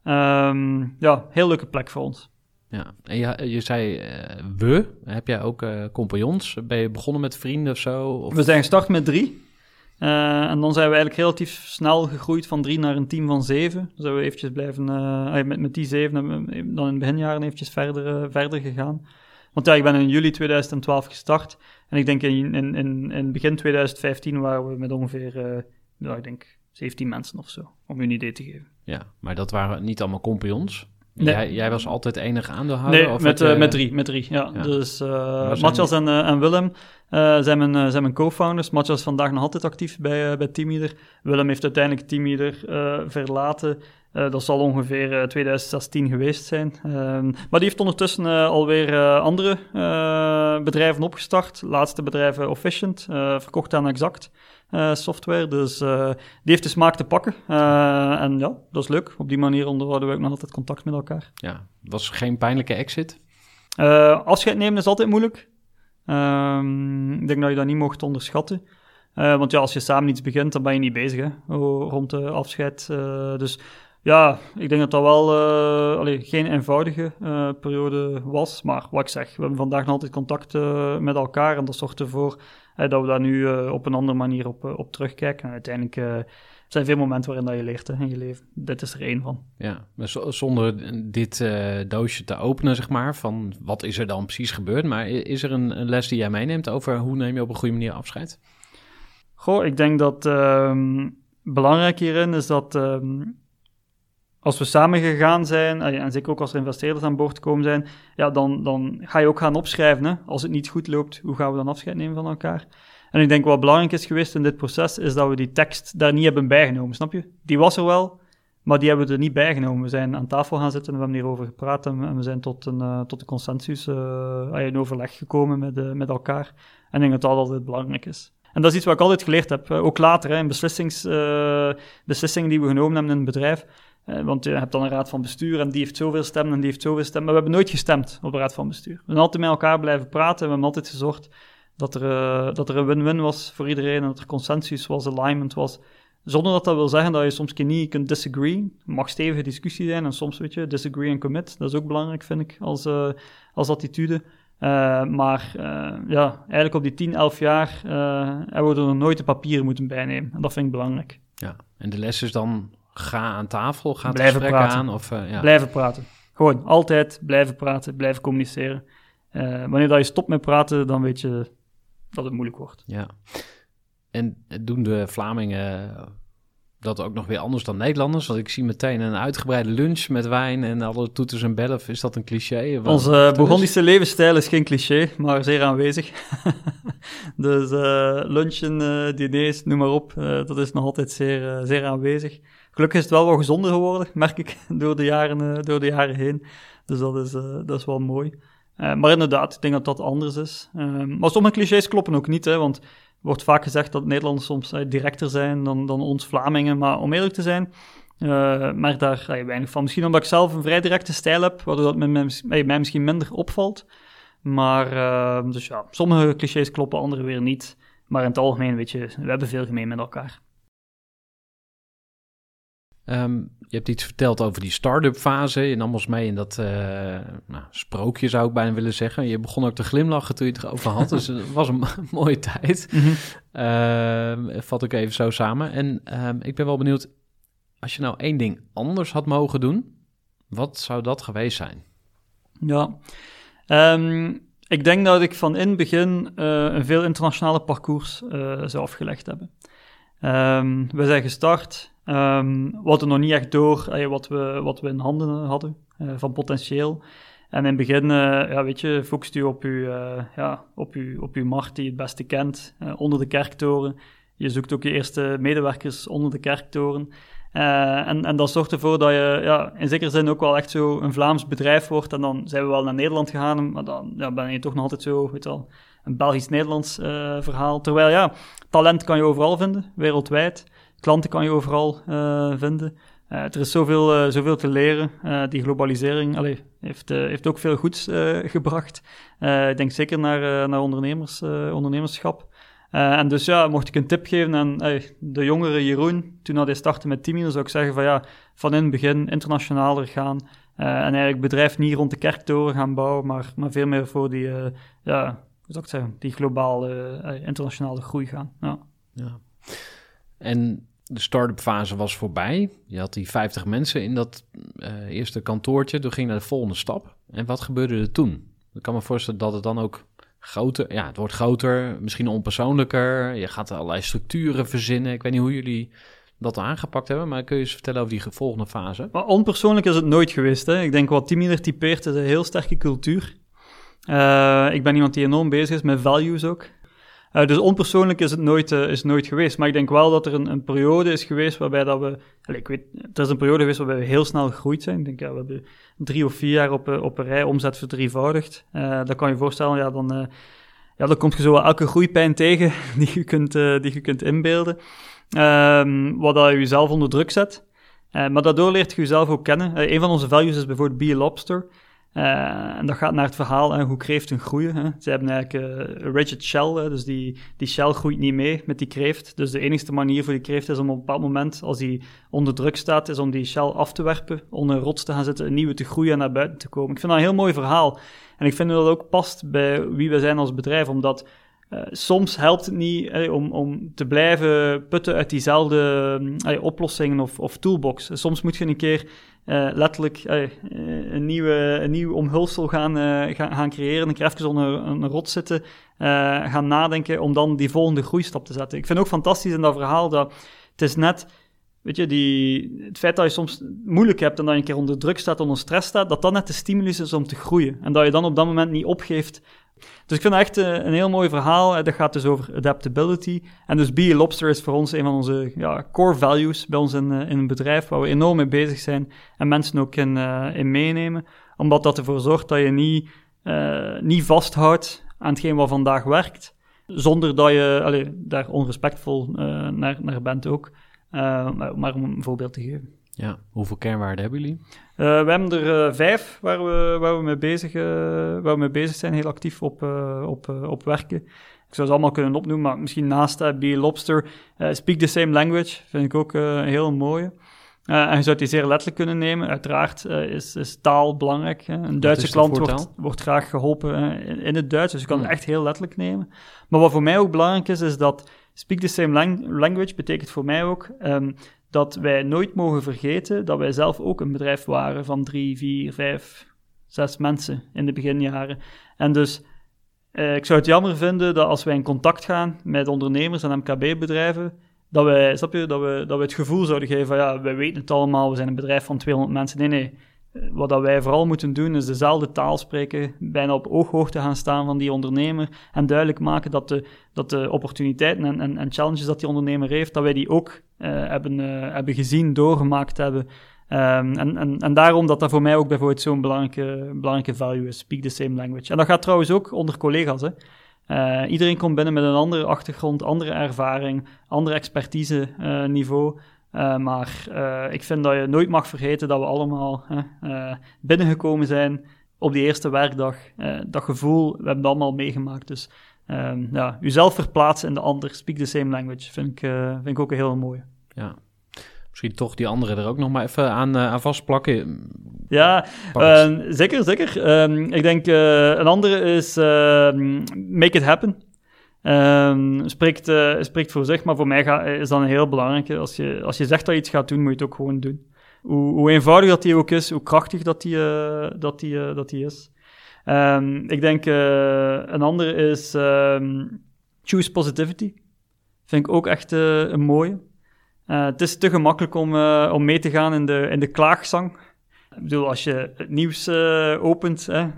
Um, ja, heel leuke plek voor ons. Ja, en je, je zei we. Heb jij ook compagnons? Ben je begonnen met vrienden of zo? Of? We zijn gestart met drie. Uh, en dan zijn we eigenlijk relatief snel gegroeid van drie naar een team van zeven. Dus we eventjes blijven, uh, met, met die zeven hebben we dan in de beginjaren eventjes verder, uh, verder gegaan. Want ja, ik ben in juli 2012 gestart. En ik denk in, in, in, in begin 2015 waren we met ongeveer, ja, ik denk 17 mensen of zo, om je een idee te geven. Ja, maar dat waren niet allemaal compagnons? Nee. Jij, jij, was altijd enige aandeelhouder? Nee, of met, uh, met drie. Met drie ja. Dus uh, en, uh, en Willem zijn mijn, zijn mijn co-founders. Matthias is vandaag nog altijd actief bij, bij Teamleader. Willem heeft uiteindelijk Teamleader verlaten. dat zal ongeveer 2016 geweest zijn. Ehm, maar die heeft ondertussen alweer andere bedrijven opgestart. Laatste bedrijf Officient, verkocht aan Exact. Uh, software. Dus uh, die heeft de smaak te pakken. Uh, en ja, dat is leuk. Op die manier onderhouden we ook nog altijd contact met elkaar. Ja, was geen pijnlijke exit? afscheid nemen is altijd moeilijk. Ehm, ik denk dat je dat niet mocht onderschatten. want ja, als je samen iets begint, dan ben je niet bezig hè, rond de afscheid. dus ja, ik denk dat dat wel allee, geen eenvoudige periode was. Maar wat ik zeg, we hebben vandaag nog altijd contact met elkaar. En dat zorgt ervoor dat we daar nu uh, op een andere manier op, uh, op terugkijken. En uiteindelijk uh, zijn veel momenten waarin dat je leert hè, in je leven. Dit is er één van. Ja, maar zonder dit doosje te openen, zeg maar, van wat is er dan precies gebeurd? Maar is er een, een, les die jij meeneemt over hoe neem je op een goede manier afscheid? Goh, ik denk dat ehm, belangrijk hierin is dat ehm, als we samen gegaan zijn, eh, en zeker ook als er investeerders aan boord komen zijn, ja, dan, dan ga je ook gaan opschrijven. Hè? Als het niet goed loopt, hoe gaan we dan afscheid nemen van elkaar? En ik denk wat belangrijk is geweest in dit proces, is dat we die tekst daar niet hebben bijgenomen, snap je? Die was er wel, maar die hebben we er niet bijgenomen. We zijn aan tafel gaan zitten en we hebben hierover gepraat en we zijn tot een, uh, tot een consensus, uh, in overleg gekomen met, met elkaar. En ik denk dat dat altijd belangrijk is. En dat is iets wat ik altijd geleerd heb, ook later hè, in beslissings, beslissingen die we genomen hebben in het bedrijf. Uh, want je hebt dan een raad van bestuur en die heeft zoveel stemmen en die heeft zoveel stemmen. Maar we hebben nooit gestemd op de raad van bestuur. We zijn altijd met elkaar blijven praten. We hebben altijd gezorgd dat er, uh, dat er een win-win was voor iedereen. En dat er consensus was, alignment was. Zonder dat dat wil zeggen dat je soms niet kunt disagree. Het mag stevige discussie zijn en soms, weet je, disagree en commit. Dat is ook belangrijk, vind ik, als, uh, als attitude. maar ja, eigenlijk op die 10, 11 jaar hebben we er nog nooit de papieren moeten bijnemen. En dat vind ik belangrijk. Ja, en de les is dan ga aan tafel, ga het blijven gesprek praten. aan? Of, uh, ja. Blijven praten. Gewoon altijd blijven praten, blijven communiceren. Uh, wanneer dat je stopt met praten, dan weet je dat het moeilijk wordt. Ja. En doen de Vlamingen dat ook nog weer anders dan Nederlanders? Want ik zie meteen een uitgebreide lunch met wijn en alle toeters en bellen. Is dat een cliché? Wat- Onze. Burgondische levensstijl is geen cliché, maar zeer aanwezig. *laughs* dus eh, lunchen, eh, diners, noem maar op, eh, dat is nog altijd zeer, eh, zeer aanwezig. Gelukkig is het wel wat gezonder geworden, merk ik, *laughs* door de jaren, eh, door de jaren heen. Dus dat is, eh, dat is wel mooi. Eh, maar inderdaad, ik denk dat dat anders is. Ehm, maar sommige clichés kloppen ook niet, hè, want wordt vaak gezegd dat Nederlanders soms directer zijn dan, dan ons Vlamingen. Maar om eerlijk te zijn, eh maar daar weinig van. Misschien omdat ik zelf een vrij directe stijl heb, waardoor dat mij, misschien minder opvalt. Maar, eh, dus ja, sommige clichés kloppen, andere weer niet. Maar in het algemeen, weet je, we hebben veel gemeen met elkaar. Ehm, je hebt iets verteld over die start-up fase. Je nam ons mee in dat eh, nou, sprookje, zou ik bijna willen zeggen. Je begon ook te glimlachen toen je het erover had. dus het was een *laughs* mooie tijd. Ehm, vat ik even zo samen. En ehm, ik ben wel benieuwd, als je nou één ding anders had mogen doen, wat zou dat geweest zijn? Ja, ik denk dat ik van in het begin eh, een veel internationale parcours eh, zou afgelegd hebben. Ehm, we zijn gestart, ehm, we hadden nog niet echt door wat, we, wat we in handen hadden eh, van potentieel. En in het begin, eh, ja, weet je, focust u op uw, eh, ja, op, uw, op uw markt die je het beste kent, onder de kerktoren. Je zoekt ook je eerste medewerkers onder de kerktoren. En, en dat zorgt ervoor dat je ja, in zekere zin ook wel echt zo een Vlaams bedrijf wordt. En dan zijn we wel naar Nederland gegaan, maar dan ja, ben je toch nog altijd zo, weet je een Belgisch-Nederlands eh, verhaal. Terwijl ja, talent kan je overal vinden, wereldwijd. Klanten kan je overal eh, vinden. Eh, er is zoveel, zoveel te leren. Die globalisering heeft, heeft ook veel goeds gebracht. Ik denk zeker naar, naar ondernemers, ondernemerschap. En dus ja, mocht ik een tip geven aan de jongere Jeroen, toen hij startte met dan zou ik zeggen van ja, van in het begin internationaler gaan. en eigenlijk bedrijf niet rond de kerktoren gaan bouwen, maar, maar veel meer voor die, ja, ik het zeggen, die globale, eh, internationale groei gaan. Ja. Ja. En de start-up fase was voorbij. Je had die 50 mensen in dat eh, eerste kantoortje. Toen ging je naar de volgende stap. En wat gebeurde er toen? Ik kan me voorstellen dat het dan ook groter... Ja, het wordt groter, misschien onpersoonlijker. Je gaat allerlei structuren verzinnen. Ik weet niet hoe jullie dat aangepakt hebben. Maar kun je eens vertellen over die volgende fase? Maar onpersoonlijk is het nooit geweest. Hè. Ik denk wat Teamleader typeert is een heel sterke cultuur. Eh, ik ben iemand die enorm bezig is met values ook. Eh, dus onpersoonlijk is het nooit, eh, is nooit geweest. Maar ik denk wel dat er een, een periode is geweest waarbij dat we... Ik weet, er is een periode geweest waarbij we heel snel gegroeid zijn. Ik denk, ja, we hebben drie of vier jaar op, op een rij omzet verdrievoudigd. Dan kan je voorstellen, ja, dan, ja, dan komt je zo elke groeipijn tegen *laughs* die je kunt, die je kunt inbeelden. Ehm, wat dat je jezelf onder druk zet. Maar daardoor leert je jezelf ook kennen. Een van onze values is bijvoorbeeld Be a Lobster. Eh, en dat gaat naar het verhaal hè, hoe kreeften groeien. Hè. Ze hebben eigenlijk eh, een rigid shell, hè, dus die, die shell groeit niet mee met die kreeft. Dus de enige manier voor die kreeft is om op een bepaald moment, als die onder druk staat, is om die shell af te werpen, onder een rots te gaan zitten, een nieuwe te groeien en naar buiten te komen. Ik vind dat een heel mooi verhaal. En ik vind dat ook past bij wie we zijn als bedrijf, omdat eh, soms helpt het niet eh, om, om te blijven putten uit diezelfde eh, oplossingen of, of toolbox. Soms moet je een keer eh, letterlijk eh, eh, een, nieuwe, een nieuw omhulsel gaan, gaan, gaan creëren. Een keer even onder een, rot zitten, gaan nadenken om dan die volgende groeistap te zetten. Ik vind ook fantastisch in dat verhaal dat het is net... Weet je, die, het feit dat je soms moeilijk hebt en dat je een keer onder druk staat, onder stress staat, dat dat net de stimulus is om te groeien. En dat je dan op dat moment niet opgeeft dus ik vind dat echt eh, een heel mooi verhaal. Dat gaat dus over adaptability. En dus Be a Lobster is voor ons een van onze ja, core values bij ons in, eh, in een bedrijf waar we enorm mee bezig zijn en mensen ook in, eh, in meenemen. Omdat dat ervoor zorgt dat je niet, niet vasthoudt aan hetgeen wat vandaag werkt, zonder dat je daar onrespectvol naar, naar bent ook. Maar om een voorbeeld te geven. Ja, hoeveel kernwaarden hebben jullie? Eh, we hebben er eh, vijf waar we, waar, we mee bezig, eh, waar we mee bezig zijn, heel actief op, op, op werken. Ik zou ze allemaal kunnen opnoemen, maar misschien naast uh, Be Lobster, Speak the Same Language, vind ik ook een heel mooie. En je zou die zeer letterlijk kunnen nemen. Uiteraard is, is taal belangrijk. Hè. Een Duitse klant wordt, wordt graag geholpen eh, in, in het Duits, dus je kan het Hmm. echt heel letterlijk nemen. Maar wat voor mij ook belangrijk is, is dat Speak the Same lang- Language betekent voor mij ook ehm, dat wij nooit mogen vergeten dat wij zelf ook een bedrijf waren van drie, vier, vijf, zes mensen in de beginjaren. En dus eh, ik zou het jammer vinden dat als wij in contact gaan met ondernemers en MKB-bedrijven, dat wij, snap je, dat we, dat we het gevoel zouden geven van ja, wij weten het allemaal, we zijn een bedrijf van 200 mensen. Nee, nee. Wat dat wij vooral moeten doen, is dezelfde taal spreken, bijna op ooghoogte gaan staan van die ondernemer en duidelijk maken dat de, dat de opportuniteiten en, en, en challenges dat die ondernemer heeft, dat wij die ook eh, hebben, eh, hebben gezien, doorgemaakt hebben. Ehm, en, en, en daarom dat dat voor mij ook bijvoorbeeld zo'n belangrijke, belangrijke value is, speak the same language. En dat gaat trouwens ook onder collega's, hè. Eh, iedereen komt binnen met een andere achtergrond, andere ervaring, andere expertise niveau. Eh, maar eh, ik vind dat je nooit mag vergeten dat we allemaal eh, binnengekomen zijn op die eerste werkdag. Dat gevoel, we hebben het allemaal meegemaakt. Dus ehm, ja, jezelf verplaatsen in de ander, speak the same language, vind ik, vind ik ook een heel mooie. Ja. Misschien toch die andere er ook nog maar even aan, aan vastplakken. Ja, Pak eens. eh, zeker, zeker. Ehm, ik denk een andere is ehm, make it happen. Ehm, spreekt, eh, spreekt voor zich, maar voor mij is dat een heel belangrijke. Als je, als je zegt dat je iets gaat doen, moet je het ook gewoon doen. Hoe, eenvoudig dat die ook is, hoe krachtig dat die, eh, dat die, eh, dat die is. Ehm, ik denk een andere is ehm, choose positivity. Vind ik ook echt een mooie. Het is te gemakkelijk om, om mee te gaan in de, in de klaagzang. Ik bedoel, als je het nieuws opent, hè,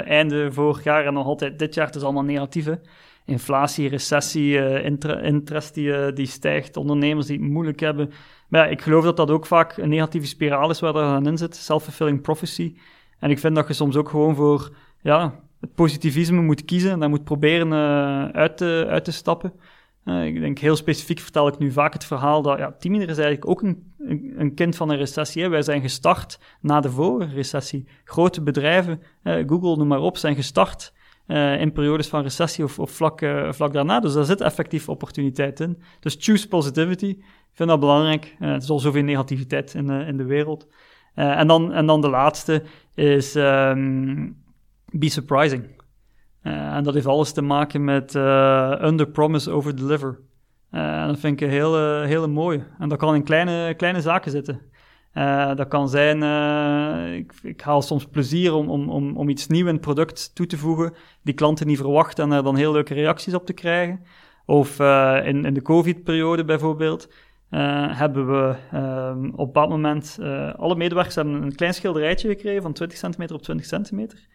einde vorig jaar en nog altijd dit jaar, het is allemaal negatief. hè. Inflatie, recessie, inter- interest die, eh, die stijgt, ondernemers die het moeilijk hebben. Maar ja, ik geloof dat dat ook vaak een negatieve spiraal is waar dat aan in zit, self-fulfilling prophecy. En ik vind dat je soms ook gewoon voor ja, het positivisme moet kiezen en daar moet proberen eh, uit, te, uit te stappen. Ik denk heel specifiek vertel ik nu vaak het verhaal dat ja, Teamleader is eigenlijk ook een, een, kind van een recessie. Hè. Wij zijn gestart na de vorige recessie. Grote bedrijven, Google noem maar op, zijn gestart eh, in periodes van recessie of, of vlak, eh, vlak daarna. Dus daar zit effectief opportuniteit in. Dus choose positivity. Ik vind dat belangrijk. Eh, er is al zoveel negativiteit in, in de wereld. En, dan, en dan de laatste is ehm, be surprising. En dat heeft alles te maken met under promise, over deliver. En dat vind ik een hele, hele. En dat kan in kleine, kleine zaken zitten. Eh, dat kan zijn, eh, ik, ik haal soms plezier om, om, om, om iets nieuws in het product toe te voegen, die klanten niet verwachten en er dan heel leuke reacties op te krijgen. Of eh, in, in de COVID-periode bijvoorbeeld, hebben we ehm, op bepaald moment, alle medewerkers hebben een klein schilderijtje gekregen van 20 centimeter op 20 centimeter,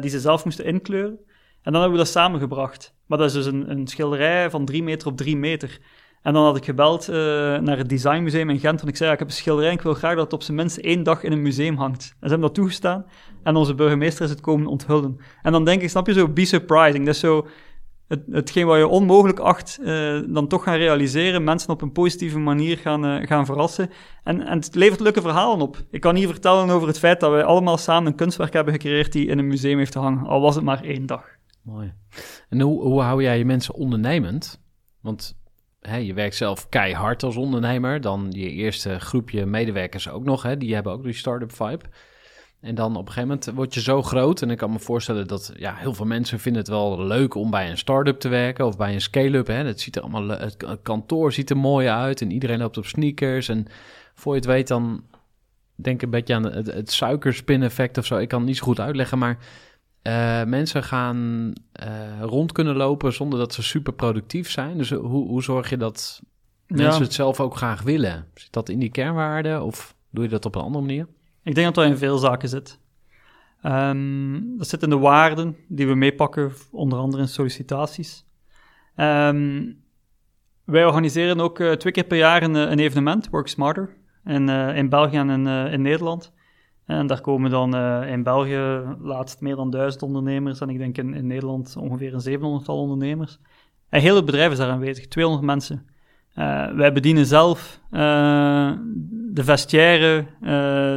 die ze zelf moesten inkleuren. En dan hebben we dat samengebracht. Maar dat is dus een, een schilderij van 3 meter op 3 meter. En dan had ik gebeld eh, naar het Designmuseum in Gent, want ik zei, ik heb een schilderij en ik wil graag dat het op zijn minst één dag in een museum hangt. En ze hebben dat toegestaan en onze burgemeester is het komen onthullen. En dan denk ik, snap je, zo be surprising. Dat is zo het, hetgeen wat je onmogelijk acht, eh, dan toch gaan realiseren, mensen op een positieve manier gaan, eh, gaan verrassen. En, en het levert leuke verhalen op. Ik kan hier vertellen over het feit dat wij allemaal samen een kunstwerk hebben gecreëerd die in een museum heeft hangen, al was het maar één dag. Mooi. En hoe, hoe hou jij je mensen ondernemend? Want hè, je werkt zelf keihard als ondernemer. Dan je eerste groepje medewerkers ook nog. Hè, die hebben ook die start-up vibe. En dan op een gegeven moment word je zo groot. En ik kan me voorstellen dat ja, heel veel mensen vinden het wel leuk om bij een start-up te werken. Of bij een scale-up. Dat ziet er allemaal, le- het kantoor ziet er mooi uit. En iedereen loopt op sneakers. En voor je het weet dan denk een beetje aan het, het suikerspin-effect of zo. Ik kan het niet zo goed uitleggen, maar eh, mensen gaan eh, rond kunnen lopen zonder dat ze super productief zijn. Dus hoe, hoe zorg je dat mensen het zelf ook graag willen? Zit dat in die kernwaarden of doe je dat op een andere manier? Ik denk dat dat in veel zaken zit. Ehm, dat zit in de waarden die we meepakken, onder andere in sollicitaties. Ehm, wij organiseren ook eh, twee keer per jaar een, een evenement, Work Smarter, in, in België en in, in Nederland. En daar komen dan eh, in België laatst meer dan duizend ondernemers en ik denk in, in Nederland ongeveer een 700-tal ondernemers. En heel het bedrijf is daar aanwezig, 200 mensen. Eh, wij bedienen zelf eh, de vestiaire,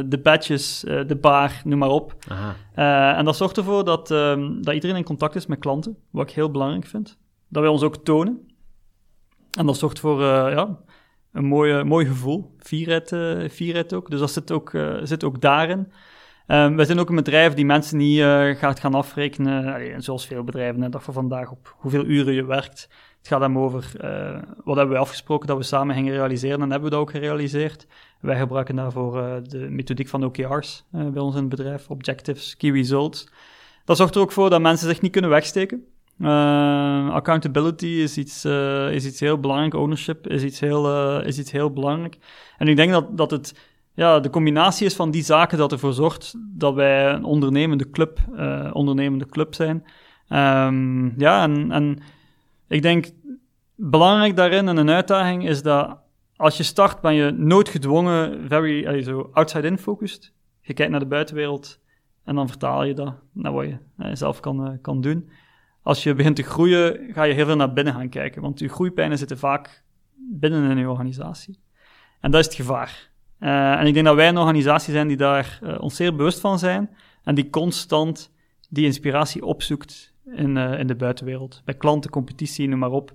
de badges, de bar, noem maar op. Aha. En dat zorgt ervoor dat, ehm, dat iedereen in contact is met klanten, wat ik heel belangrijk vind. Dat wij ons ook tonen. En dat zorgt voor ja, een mooi, mooi gevoel, eh, fierheid ook. Dus dat zit ook, eh, zit ook daarin. Ehm, wij zijn ook een bedrijf die mensen niet eh, gaat gaan afrekenen, allee, zoals veel bedrijven, dag van vandaag, op hoeveel uren je werkt. Het gaat hem over wat hebben we afgesproken dat we samen gingen realiseren en hebben we dat ook gerealiseerd. Wij gebruiken daarvoor de methodiek van OKR's bij ons in het bedrijf, Objectives, Key Results. Dat zorgt er ook voor dat mensen zich niet kunnen wegsteken. Uh, accountability is iets, uh, is iets heel belangrijk. Ownership is iets heel, uh, is iets heel belangrijk. En ik denk dat, dat het ja, de combinatie is van die zaken dat ervoor zorgt dat wij een ondernemende club, ondernemende club zijn. Um, ja, en, en ik denk belangrijk daarin en een uitdaging is dat als je start ben je noodgedwongen very uh, so outside-in focused. Je kijkt naar de buitenwereld en dan vertaal je dat naar wat je zelf kan, kan doen als je begint te groeien, ga je heel veel naar binnen gaan kijken. Want je groeipijnen zitten vaak binnen in je organisatie. En dat is het gevaar. Uh, en ik denk dat wij een organisatie zijn die daar uh, ons zeer bewust van zijn. En die constant die inspiratie opzoekt in, uh, in de buitenwereld. Bij klanten, competitie, noem maar op.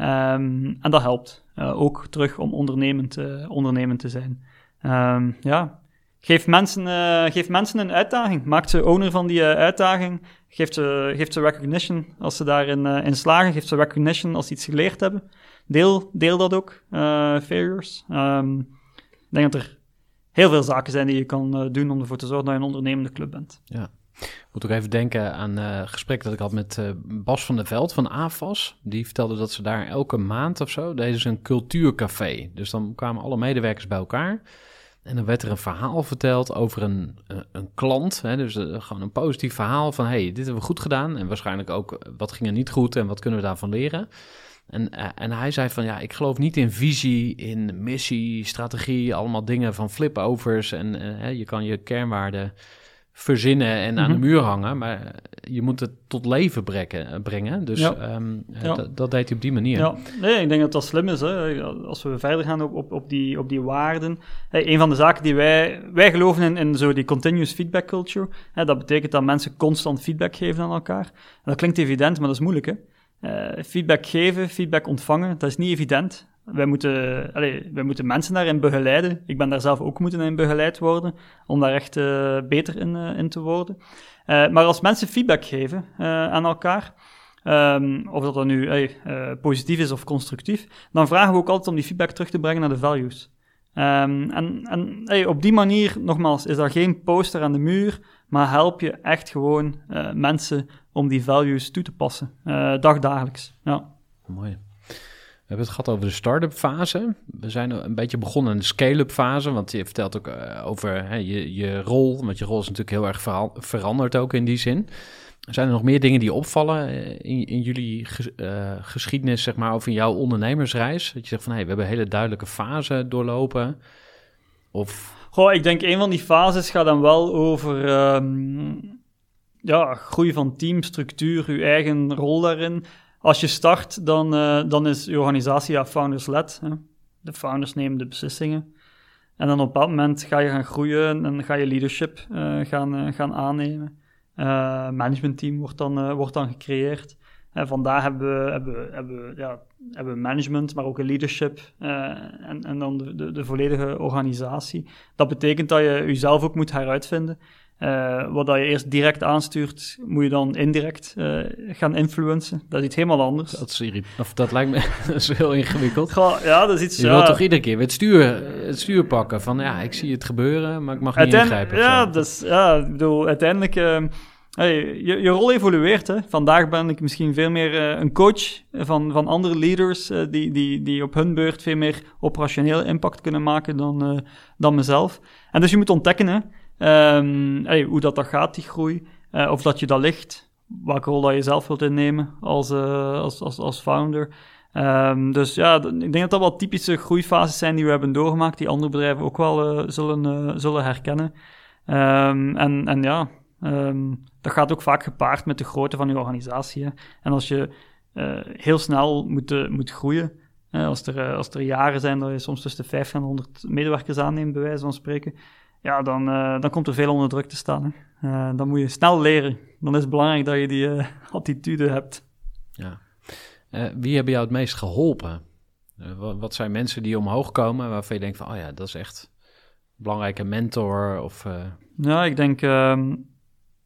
Um, en dat helpt. ook terug om ondernemend, ondernemend te zijn. Um, ja, Geef mensen, uh, geef mensen een uitdaging. Maak ze owner van die uh, uitdaging. Geef ze, geef ze recognition als ze daarin uh, in slagen. Geef ze recognition als ze iets geleerd hebben. Deel, deel dat ook, failures. Um, ik denk dat er heel veel zaken zijn die je kan doen om ervoor te zorgen dat je een ondernemende club bent. Ja. Ik moet ook even denken aan een gesprek dat ik had met Bas van der Veld van AFAS. Die vertelde dat ze daar elke maand of zo deden ze een cultuurcafé. Dus dan kwamen alle medewerkers bij elkaar. En dan werd er een verhaal verteld over een, een, een klant. Hè, dus uh, gewoon een positief verhaal van... hey, dit hebben we goed gedaan. En waarschijnlijk ook eh, wat ging er niet goed en wat kunnen we daarvan leren. En, en hij zei van ja, ik geloof niet in visie, in missie, strategie... allemaal dingen van flipovers. En uh, je kan je kernwaarden verzinnen en aan de mhm. muur hangen. Maar je moet het tot leven brengen. brengen. Dus ehm, dat deed hij op die manier. Ja, nee, ik denk dat dat slim is. Hè. Als we verder gaan op, op, op, die, op die waarden. Hey, een van de zaken die wij... Wij geloven in, in zo die continuous feedback culture. Hè, dat betekent dat mensen constant feedback geven aan elkaar. En dat klinkt evident, maar dat is moeilijk. Hè. Uh, feedback geven, feedback ontvangen, dat is niet evident. Wij moeten, wij moeten mensen daarin begeleiden. Ik ben daar zelf ook moeten in begeleid worden, om daar echt uh, beter in, uh, in te worden. Uh, maar als mensen feedback geven aan elkaar, um, of dat dan nu positief is of constructief, dan vragen we ook altijd om die feedback terug te brengen naar de values. Um, en en hey, op die manier, nogmaals, is dat geen poster aan de muur, maar help je echt gewoon mensen om die values toe te passen, dagdagelijks. Ja. Mooi. We hebben het gehad over de start-up fase. We zijn een beetje begonnen in de scale-up fase. Want je vertelt ook uh, over hè, je, je rol. Want je rol is natuurlijk heel erg veranderd ook in die zin. Zijn er nog meer dingen die opvallen eh, in, in jullie uh, geschiedenis, zeg maar, over jouw ondernemersreis? Dat je zegt van, hé, hey, we hebben een hele duidelijke fase doorlopen. Of... Goh, ik denk een van die fases gaat dan wel over um, ja, groei van teamstructuur, uw eigen rol daarin als je start, dan, uh, dan is je organisatie ja, founders-led. De founders nemen de beslissingen. En dan op dat moment ga je gaan groeien en ga je leadership uh, gaan, uh, gaan aannemen. managementteam wordt dan, wordt dan gecreëerd. En vandaar hebben we, hebben, hebben, ja, hebben management, maar ook een leadership en, en dan de, de, de volledige organisatie. Dat betekent dat je jezelf ook moet heruitvinden. Uh, wat dat je eerst direct aanstuurt, moet je dan indirect uh, gaan influencen. Dat is iets helemaal anders. Dat, is, of dat lijkt me *laughs* dat is heel ingewikkeld. Ga, ja, dat is iets... Je ja, wilt toch iedere keer weer het stuur, het stuur pakken van ja, ik zie het gebeuren, maar ik mag niet ingrijpen. Ja, dus, ja, ik bedoel, uiteindelijk... Uh, hey, je, je rol evolueert. Hè. Vandaag ben ik misschien veel meer een coach van, van andere leaders die, die, die op hun beurt veel meer operationeel impact kunnen maken dan, dan mezelf. En dus je moet ontdekken... Hè, Um, hoe dat, dat gaat, die groei. Uh, of dat je dat ligt. Welke rol dat je zelf wilt innemen als, uh, als, als, als founder. Um, dus ja, ik denk dat dat wel typische groeifases zijn die we hebben doorgemaakt, die andere bedrijven ook wel uh, zullen, zullen herkennen. Um, en, en ja, dat gaat ook vaak gepaard met de grootte van je organisatie. En als je heel snel moet, moet groeien, als, er, als er jaren zijn dat je soms tussen de 50 en 100 medewerkers aanneemt, bij wijze van spreken, ja, dan, uh, dan komt er veel onder druk te staan. Uh, dan moet je snel leren. Dan is het belangrijk dat je die uh, *laughs* attitude hebt. Ja. wie hebben jou het meest geholpen? Wat, wat, zijn mensen die omhoog komen waarvan je denkt van, oh ja, dat is echt een belangrijke mentor? Of, Ja, ik denk, ehm,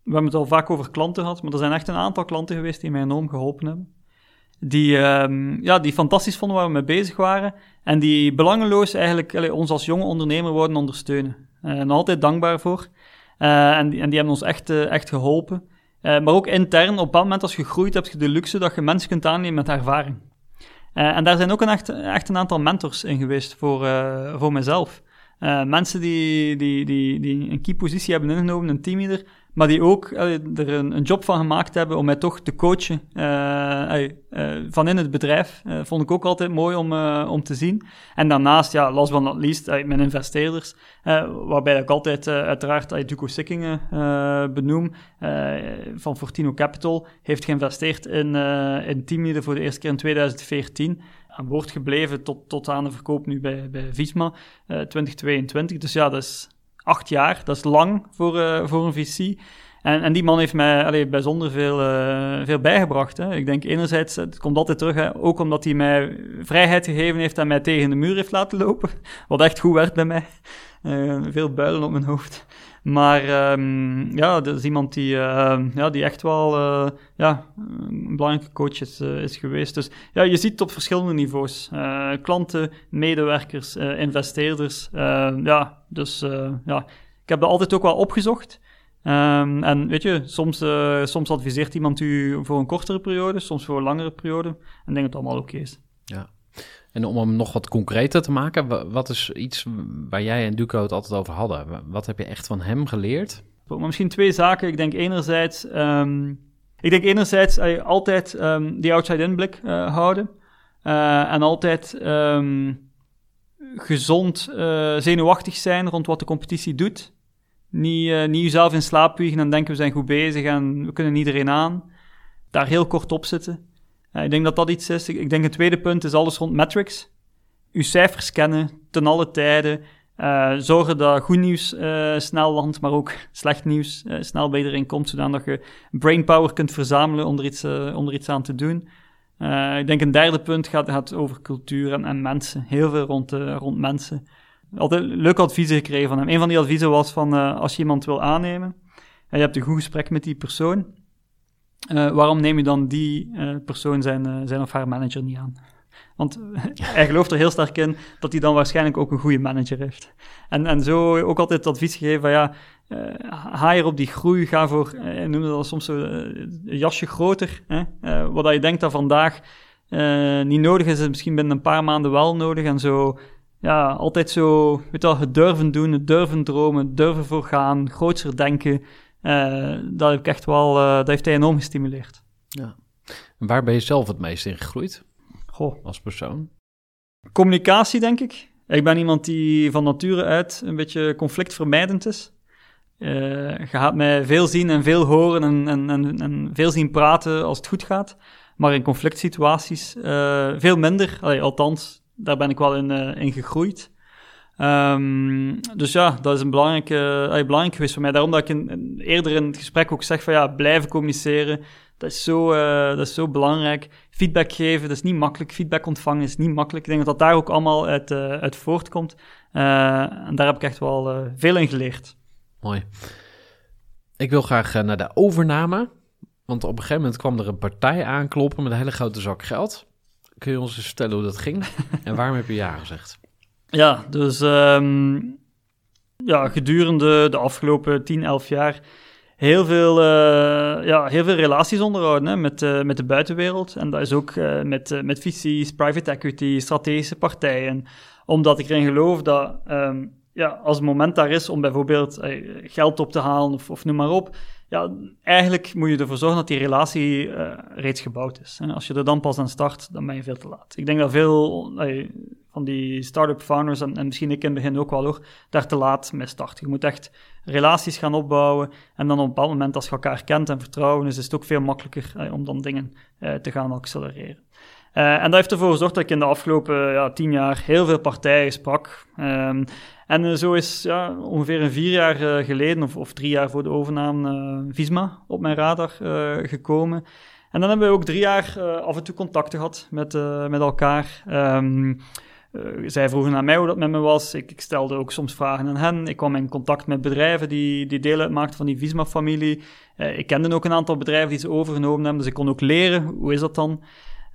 we hebben het al vaak over klanten gehad, maar er zijn echt een aantal klanten geweest die mij enorm geholpen hebben. Die, um, ja, die fantastisch vonden waar we mee bezig waren en die belangeloos eigenlijk allee, ons als jonge ondernemer worden ondersteunen. En altijd dankbaar voor. Uh, en, die, en die hebben ons echt, uh, echt geholpen. maar ook intern, op dat moment als je groeit, heb je de luxe dat je mensen kunt aannemen met ervaring. en daar zijn ook een echt, echt een aantal mentors in geweest voor, voor mezelf. mensen die, die, die, die een key positie hebben ingenomen, een teamleader, maar die ook er een, een, job van gemaakt hebben om mij toch te coachen uh, uh, van in het bedrijf. Vond ik ook altijd mooi om, om te zien. En daarnaast, ja, last but not least, mijn investeerders, waarbij ik altijd uiteraard Duco Sikkingen benoem, van Fortino Capital, heeft geïnvesteerd in, in voor de eerste keer in 2014 aan boord gebleven tot, tot aan de verkoop nu bij, bij Visma 2022. Dus ja, dat is acht jaar. Dat is lang voor, uh, voor een VC. En, en die man heeft mij bijzonder veel, uh, veel bijgebracht. Hè. Ik denk enerzijds, het komt altijd terug, hè, ook omdat hij mij vrijheid gegeven heeft en mij tegen de muur heeft laten lopen. *laughs* Wat echt goed werd bij mij. Uh, veel builen op mijn hoofd. Maar um, ja, dat is iemand die, uh, ja, die echt wel uh, ja, een belangrijke coach is, geweest. Dus ja, je ziet het op verschillende niveaus. klanten, medewerkers, investeerders. ja, dus ja, ik heb dat altijd ook wel opgezocht. Um, en weet je, soms, soms adviseert iemand u voor een kortere periode, soms voor een langere periode. En ik denk dat het allemaal oké is. Ja. En om hem nog wat concreter te maken, wat is iets waar jij en Duco het altijd over hadden? Wat heb je echt van hem geleerd? Maar misschien twee zaken. Ik denk enerzijds, um, ik denk enerzijds uh, altijd um, die outside-in blik uh, houden. Uh, en altijd gezond zenuwachtig zijn rond wat de competitie doet. Niet, niet jezelf in slaap wiegen en denken we zijn goed bezig en we kunnen iedereen aan. Daar heel kort op zitten ik denk dat dat iets is. Ik, denk het tweede punt is alles rond metrics. Uw cijfers kennen, ten alle tijden. Uh, zorgen dat goed nieuws uh, snel landt, maar ook slecht nieuws snel bij iedereen komt, zodat je brainpower kunt verzamelen om er iets, om er iets aan te doen. ik denk een derde punt gaat, gaat over cultuur en, en mensen. Heel veel rond, rond mensen. Altijd leuke adviezen gekregen van hem. Een van die adviezen was van als je iemand wil aannemen en je hebt een goed gesprek met die persoon, uh, waarom neem je dan die uh, persoon zijn, uh, zijn of haar manager niet aan? Want *laughs* hij gelooft er heel sterk in dat hij dan waarschijnlijk ook een goede manager heeft. En, en zo ook altijd het advies gegeven van ja, er op die groei, ga voor, uh, noemde dat soms zo, een jasje groter. Hè? wat je denkt dat vandaag niet nodig is, is misschien binnen een paar maanden wel nodig. En zo, ja, altijd zo, weet je wel, het durven doen, het durven dromen, het durven voor gaan, grootser denken. Uh, dat heb ik echt wel, uh, dat heeft hij enorm gestimuleerd. Ja. waar ben je zelf het meest in gegroeid? Goh. Als persoon? Communicatie, denk ik. Ik ben iemand die van nature uit een beetje conflictvermijdend is. Uh, je gaat mij veel zien en veel horen en, en, en, en, veel zien praten als het goed gaat. Maar in conflict situaties veel minder. Allee, althans, daar ben ik wel in, in gegroeid. Um, dus ja, dat is een belangrijke, uh, belangrijk geweest voor mij. Daarom dat ik in, eerder in het gesprek ook zeg van ja, blijven communiceren. Dat is, zo, uh, dat is zo belangrijk. Feedback geven, dat is niet makkelijk. Feedback ontvangen is niet makkelijk. Ik denk dat dat daar ook allemaal uit, uit voortkomt. en daar heb ik echt wel veel in geleerd. Mooi. Ik wil graag naar de overname. Want op een gegeven moment kwam er een partij aankloppen met een hele grote zak geld. Kun je ons eens vertellen hoe dat ging? *laughs* en waarom heb je ja gezegd? Ja, dus um, ja, gedurende de afgelopen 10, 11 jaar heel veel, uh, ja, heel veel relaties onderhouden hè, met, uh, met de buitenwereld. En dat is ook uh, met, met VC's, private equity, strategische partijen. Omdat ik erin geloof dat um, ja, als het moment daar is om bijvoorbeeld geld op te halen of, of noem maar op, ja, eigenlijk moet je ervoor zorgen dat die relatie uh, reeds gebouwd is. En als je er dan pas aan start, dan ben je veel te laat. Ik denk dat veel van die start-up founders, en, en, misschien ik in het begin ook wel hoor, daar te laat mee starten. Je moet echt relaties gaan opbouwen. En dan op een bepaald moment, als je elkaar kent en vertrouwen, is het ook veel makkelijker uh, om dan dingen te gaan accelereren. En dat heeft ervoor gezorgd dat ik in de afgelopen ja, tien jaar heel veel partijen sprak. Um, en uh, zo is ja, ongeveer een vier jaar uh, geleden, of, of, drie jaar voor de overname, Visma op mijn radar gekomen. En dan hebben we ook drie jaar af en toe contacten gehad met, met elkaar. Um, zij vroegen naar mij hoe dat met me was. Ik, ik, stelde ook soms vragen aan hen. Ik kwam in contact met bedrijven die, die deel uitmaakten van die Visma-familie. ik kende ook een aantal bedrijven die ze overgenomen hebben, dus ik kon ook leren. Hoe is dat dan?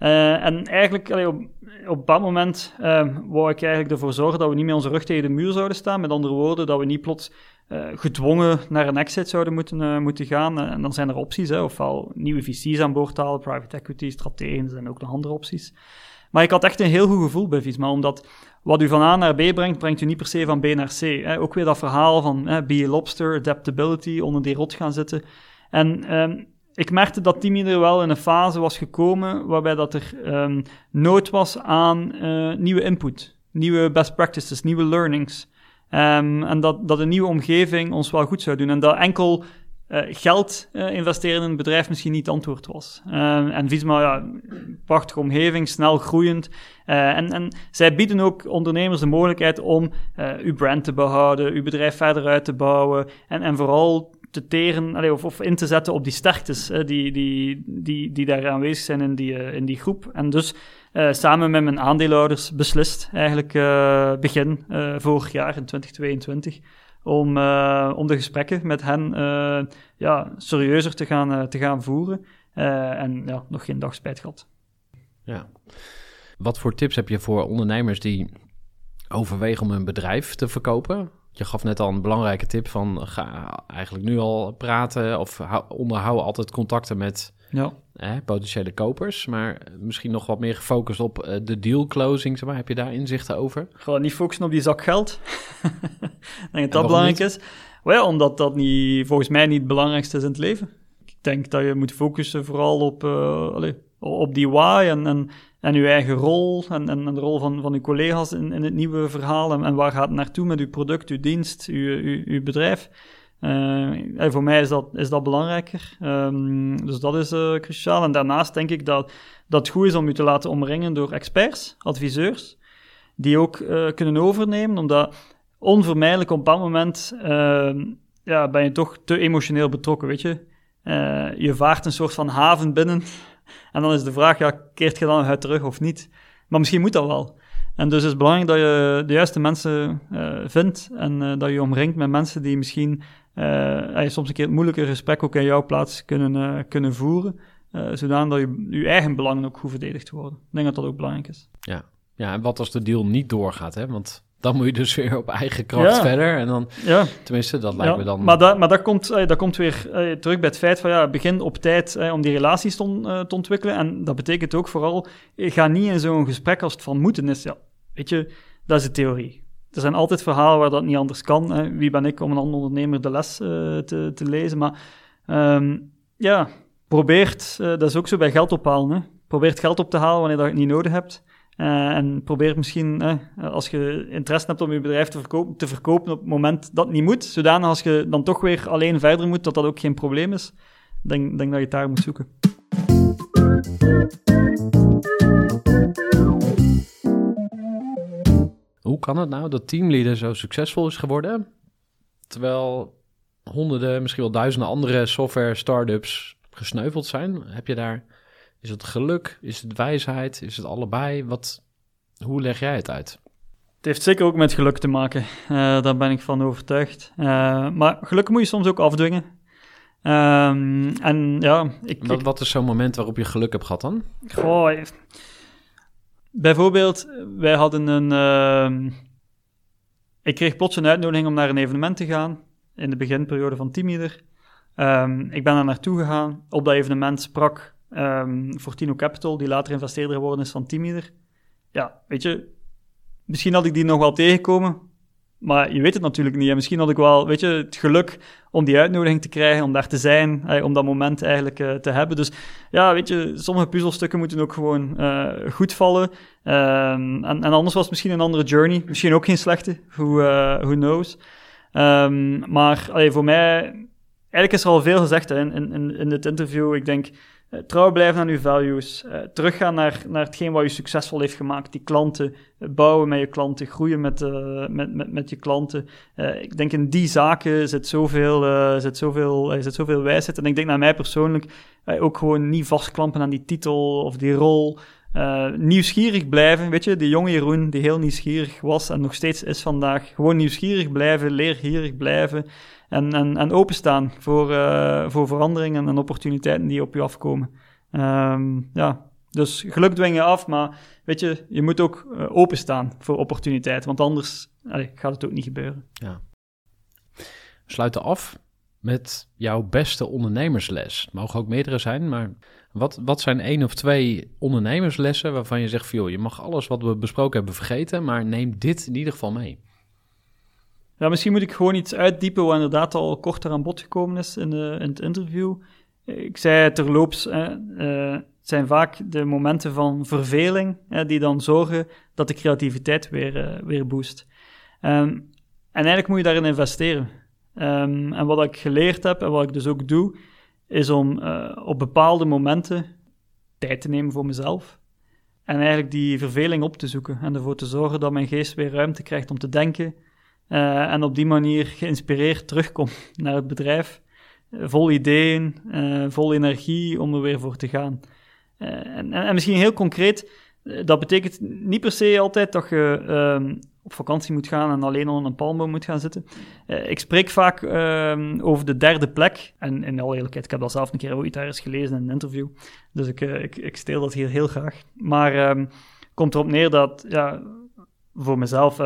Uh, en eigenlijk, op, op dat moment uh, wou ik eigenlijk ervoor zorgen dat we niet met onze rug tegen de muur zouden staan. Met andere woorden, dat we niet plots eh, gedwongen naar een exit zouden moeten, eh, moeten gaan. En dan zijn er opties, hè, ofwel nieuwe VC's aan boord halen, private equity, strategen, er zijn ook nog andere opties. Maar ik had echt een heel goed gevoel bij Visma, omdat wat u van A naar B brengt, brengt u niet per se van B naar C. Hè. Ook weer dat verhaal van hè, be a lobster, adaptability, onder die rot gaan zitten. En ehm, ik merkte dat Teamleader wel in een fase was gekomen waarbij dat er ehm, nood was aan uh, nieuwe input, nieuwe best practices, nieuwe learnings. Um, en dat, dat een nieuwe omgeving ons wel goed zou doen. En dat enkel uh, geld uh, investeren in een bedrijf misschien niet antwoord was. Uh, en Visma, ja, prachtige omgeving, snel groeiend. en, en zij bieden ook ondernemers de mogelijkheid om uw brand te behouden, uw bedrijf verder uit te bouwen en, en vooral te teren of, of in te zetten op die sterktes die, die, die, die daar aanwezig zijn in die, in die groep. En dus uh, samen met mijn aandeelhouders beslist, eigenlijk uh, begin vorig jaar in 2022, om, om de gesprekken met hen ja, serieuzer te gaan, te gaan voeren. en ja, nog geen dag spijt gehad. Ja. Wat voor tips heb je voor ondernemers die overwegen om hun bedrijf te verkopen? Je gaf net al een belangrijke tip van ga eigenlijk nu al praten of onderhoud altijd contacten met ja. Hè, potentiële kopers, maar misschien nog wat meer gefocust op uh, de deal closing. Zeg maar. Heb je daar inzichten over? Gewoon niet focussen op die zak geld. *laughs* ik denk dat dat belangrijk is. Well, omdat dat niet, volgens mij niet het belangrijkste is in het leven. Ik denk dat je moet focussen vooral op, uh, allez, op die why en, en, en je eigen rol en, en, de rol van, van uw collega's in, in het nieuwe verhaal. En, en waar gaat het naartoe met uw product, uw dienst, uw, uw, uw bedrijf. Uh, voor mij is dat, is dat belangrijker. Um, dus dat is uh, cruciaal. En daarnaast denk ik dat, dat het goed is om je te laten omringen door experts, adviseurs, die ook uh, kunnen overnemen, omdat onvermijdelijk op bepaald moment ehm, ja, ben je toch te emotioneel betrokken, weet je. je vaart een soort van haven binnen en dan is de vraag, ja, keert je dan uit terug of niet? Maar misschien moet dat wel. En dus is het belangrijk dat je de juiste mensen vindt en dat je omringt met mensen die misschien uh, soms een keer het moeilijke gesprek ook in jouw plaats kunnen, kunnen voeren. Zodanig dat je, je eigen belangen ook goed verdedigd worden. Ik denk dat dat ook belangrijk is. Ja, ja en wat als de deal niet doorgaat, hè? Want dan moet je dus weer op eigen kracht verder. En dan, ja. tenminste, dat lijkt me dan... Maar, dat, maar dat, komt, dat komt weer terug bij het feit van, ja, begin op tijd om die relaties te, te, ontwikkelen. En dat betekent ook vooral, ga niet in zo'n gesprek als het van moeten is. Ja, weet je, dat is de theorie er zijn altijd verhalen waar dat niet anders kan. Hè. Wie ben ik om een ander ondernemer de les uh, te, te, lezen? Maar um, ja, probeert, uh, dat is ook zo bij geld ophalen. Hè. Probeert geld op te halen wanneer dat je het niet nodig hebt. Uh, en probeer misschien, als je interesse hebt om je bedrijf te verkopen, te verkopen op het moment dat niet moet. Zodanig als je dan toch weer alleen verder moet, dat dat ook geen probleem is. Ik denk, denk dat je het daar moet zoeken. Hoe kan het nou dat Teamleader zo succesvol is geworden, terwijl honderden, misschien wel duizenden andere software startups gesneuveld zijn? Heb je daar, is het geluk, is het wijsheid, is het allebei? Wat, hoe leg jij het uit? Het heeft zeker ook met geluk te maken, uh, daar ben ik van overtuigd. Uh, maar geluk moet je soms ook afdwingen. Um, en ja, ik, wat, wat is zo'n moment waarop je geluk hebt gehad dan? Goh, Bijvoorbeeld, wij hadden een. Uh, ik kreeg plots een uitnodiging om naar een evenement te gaan. In de beginperiode van Teamleader. Um, ik ben daar naartoe gegaan. Op dat evenement sprak um, Fortino Capital, die later investeerder geworden is van Teamleader. Ja, weet je, misschien had ik die nog wel tegenkomen. Maar je weet het natuurlijk niet. En misschien had ik wel, weet je, het geluk om die uitnodiging te krijgen, om daar te zijn, eh, om dat moment eigenlijk uh, te hebben. Dus ja, weet je, sommige puzzelstukken moeten ook gewoon uh, goed vallen. Um, en, en, anders was het misschien een andere journey. Misschien ook geen slechte, who, who knows. Um, maar voor mij, eigenlijk is er al veel gezegd in, in, in dit interview. Ik denk, trouw blijven aan uw values. Uh, teruggaan naar, naar hetgeen wat je succesvol heeft gemaakt. Die klanten, uh, bouwen met je klanten, groeien met, met, met, met je klanten. ik denk in die zaken zit zoveel, zit zoveel, zit zoveel wijsheid. En ik denk naar mij persoonlijk ook gewoon niet vastklampen aan die titel of die rol. nieuwsgierig blijven, weet je, die jonge Jeroen die heel nieuwsgierig was en nog steeds is vandaag. Gewoon nieuwsgierig blijven, leergierig blijven en, en, en openstaan voor, uh, voor veranderingen en opportuniteiten die op je afkomen. Um, ja, dus geluk dwing je af, maar weet je, je moet ook uh, openstaan voor opportuniteiten, want anders gaat het ook niet gebeuren. Ja. Sluiten af met jouw beste ondernemersles. Het mogen ook meerdere zijn, maar wat, wat zijn één of twee ondernemerslessen waarvan je zegt van je mag alles wat we besproken hebben vergeten, maar neem dit in ieder geval mee. Ja, misschien moet ik gewoon iets uitdiepen wat inderdaad al korter aan bod gekomen is in, in het interview. Ik zei terloops, eh, het zijn vaak de momenten van verveling die dan zorgen dat de creativiteit weer, uh, weer boost. Um, en eigenlijk moet je daarin investeren. Um, en wat ik geleerd heb en wat ik dus ook doe, is om uh, op bepaalde momenten tijd te nemen voor mezelf. En eigenlijk die verveling op te zoeken en ervoor te zorgen dat mijn geest weer ruimte krijgt om te denken. Uh, en op die manier geïnspireerd terugkomt naar het bedrijf. vol ideeën, vol energie om er weer voor te gaan. En, en, misschien heel concreet, dat betekent niet per se altijd dat je um, op vakantie moet gaan en alleen onder een palmboom moet gaan zitten. Ik spreek vaak uh, over de derde plek. En in alle eerlijkheid, ik heb dat zelf een keer ooit ergens gelezen in een interview. Dus ik, ik, ik steel dat hier heel graag. Maar um, komt erop neer dat, ja, voor mezelf,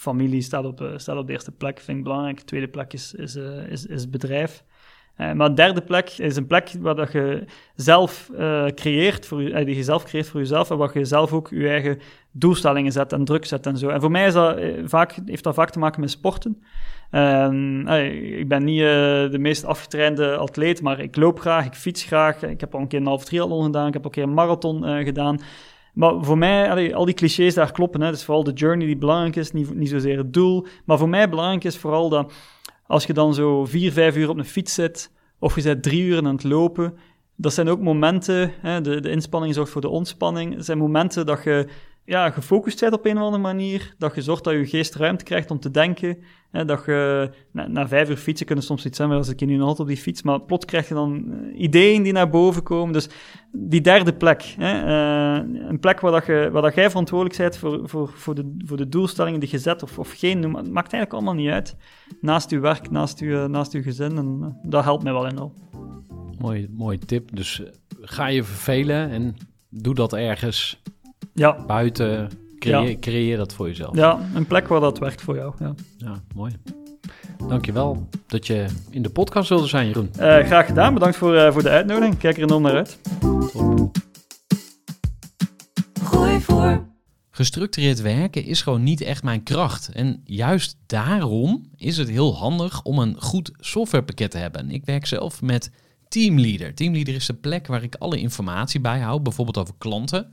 familie staat op, staat op de eerste plek, vind ik belangrijk. De tweede plek is, is, is, is bedrijf. Uh, maar de derde plek is een plek waar dat je zelf creëert, voor uh, die je zelf creëert voor jezelf en waar je zelf ook je eigen doelstellingen zet en druk zet en zo. En voor mij is dat, vaak, heeft dat vaak te maken met sporten. ik ben niet de meest afgetrainde atleet, maar ik loop graag, ik fiets graag. Ik heb al een keer een half triathlon gedaan, ik heb al een keer een marathon gedaan. Maar voor mij, al die clichés daar kloppen. Hè. Dus vooral de journey die belangrijk is, niet, niet zozeer het doel. Maar voor mij belangrijk is vooral dat als je dan zo vier, vijf uur op een fiets zit, of je zit drie uur aan het lopen, dat zijn ook momenten, hè, de, de inspanning zorgt voor de ontspanning, dat zijn momenten dat je ja, gefocust bent op een of andere manier, dat je zorgt dat je geest ruimte krijgt om te denken, hè, dat je na, vijf uur fietsen kunnen soms iets zijn, maar als ik nu nog op die fiets, maar plots krijg je dan eh, ideeën die naar boven komen. Dus die derde plek, hè, uh, een plek waar, dat je, waar dat jij verantwoordelijk bent voor, voor, voor, de, voor de doelstellingen die je zet, of, of geen, maakt eigenlijk allemaal niet uit. Naast je werk, naast je, naast je gezin, en dat helpt mij wel enorm. Mooi, mooie tip. Dus ga je vervelen en doe dat ergens ja. buiten. Creëer, ja. creëer dat voor jezelf. Ja, een plek waar dat werkt voor jou. Ja, ja mooi. Dankjewel dat je in de podcast wilde zijn, Jeroen. Uh, graag gedaan. Bedankt voor, uh, voor de uitnodiging. Kijk er enorm naar uit. Top. Gooi voor. Gestructureerd werken is gewoon niet echt mijn kracht. En juist daarom is het heel handig om een goed softwarepakket te hebben. Ik werk zelf met Teamleader. Teamleader is de plek waar ik alle informatie bijhoud, bijvoorbeeld over klanten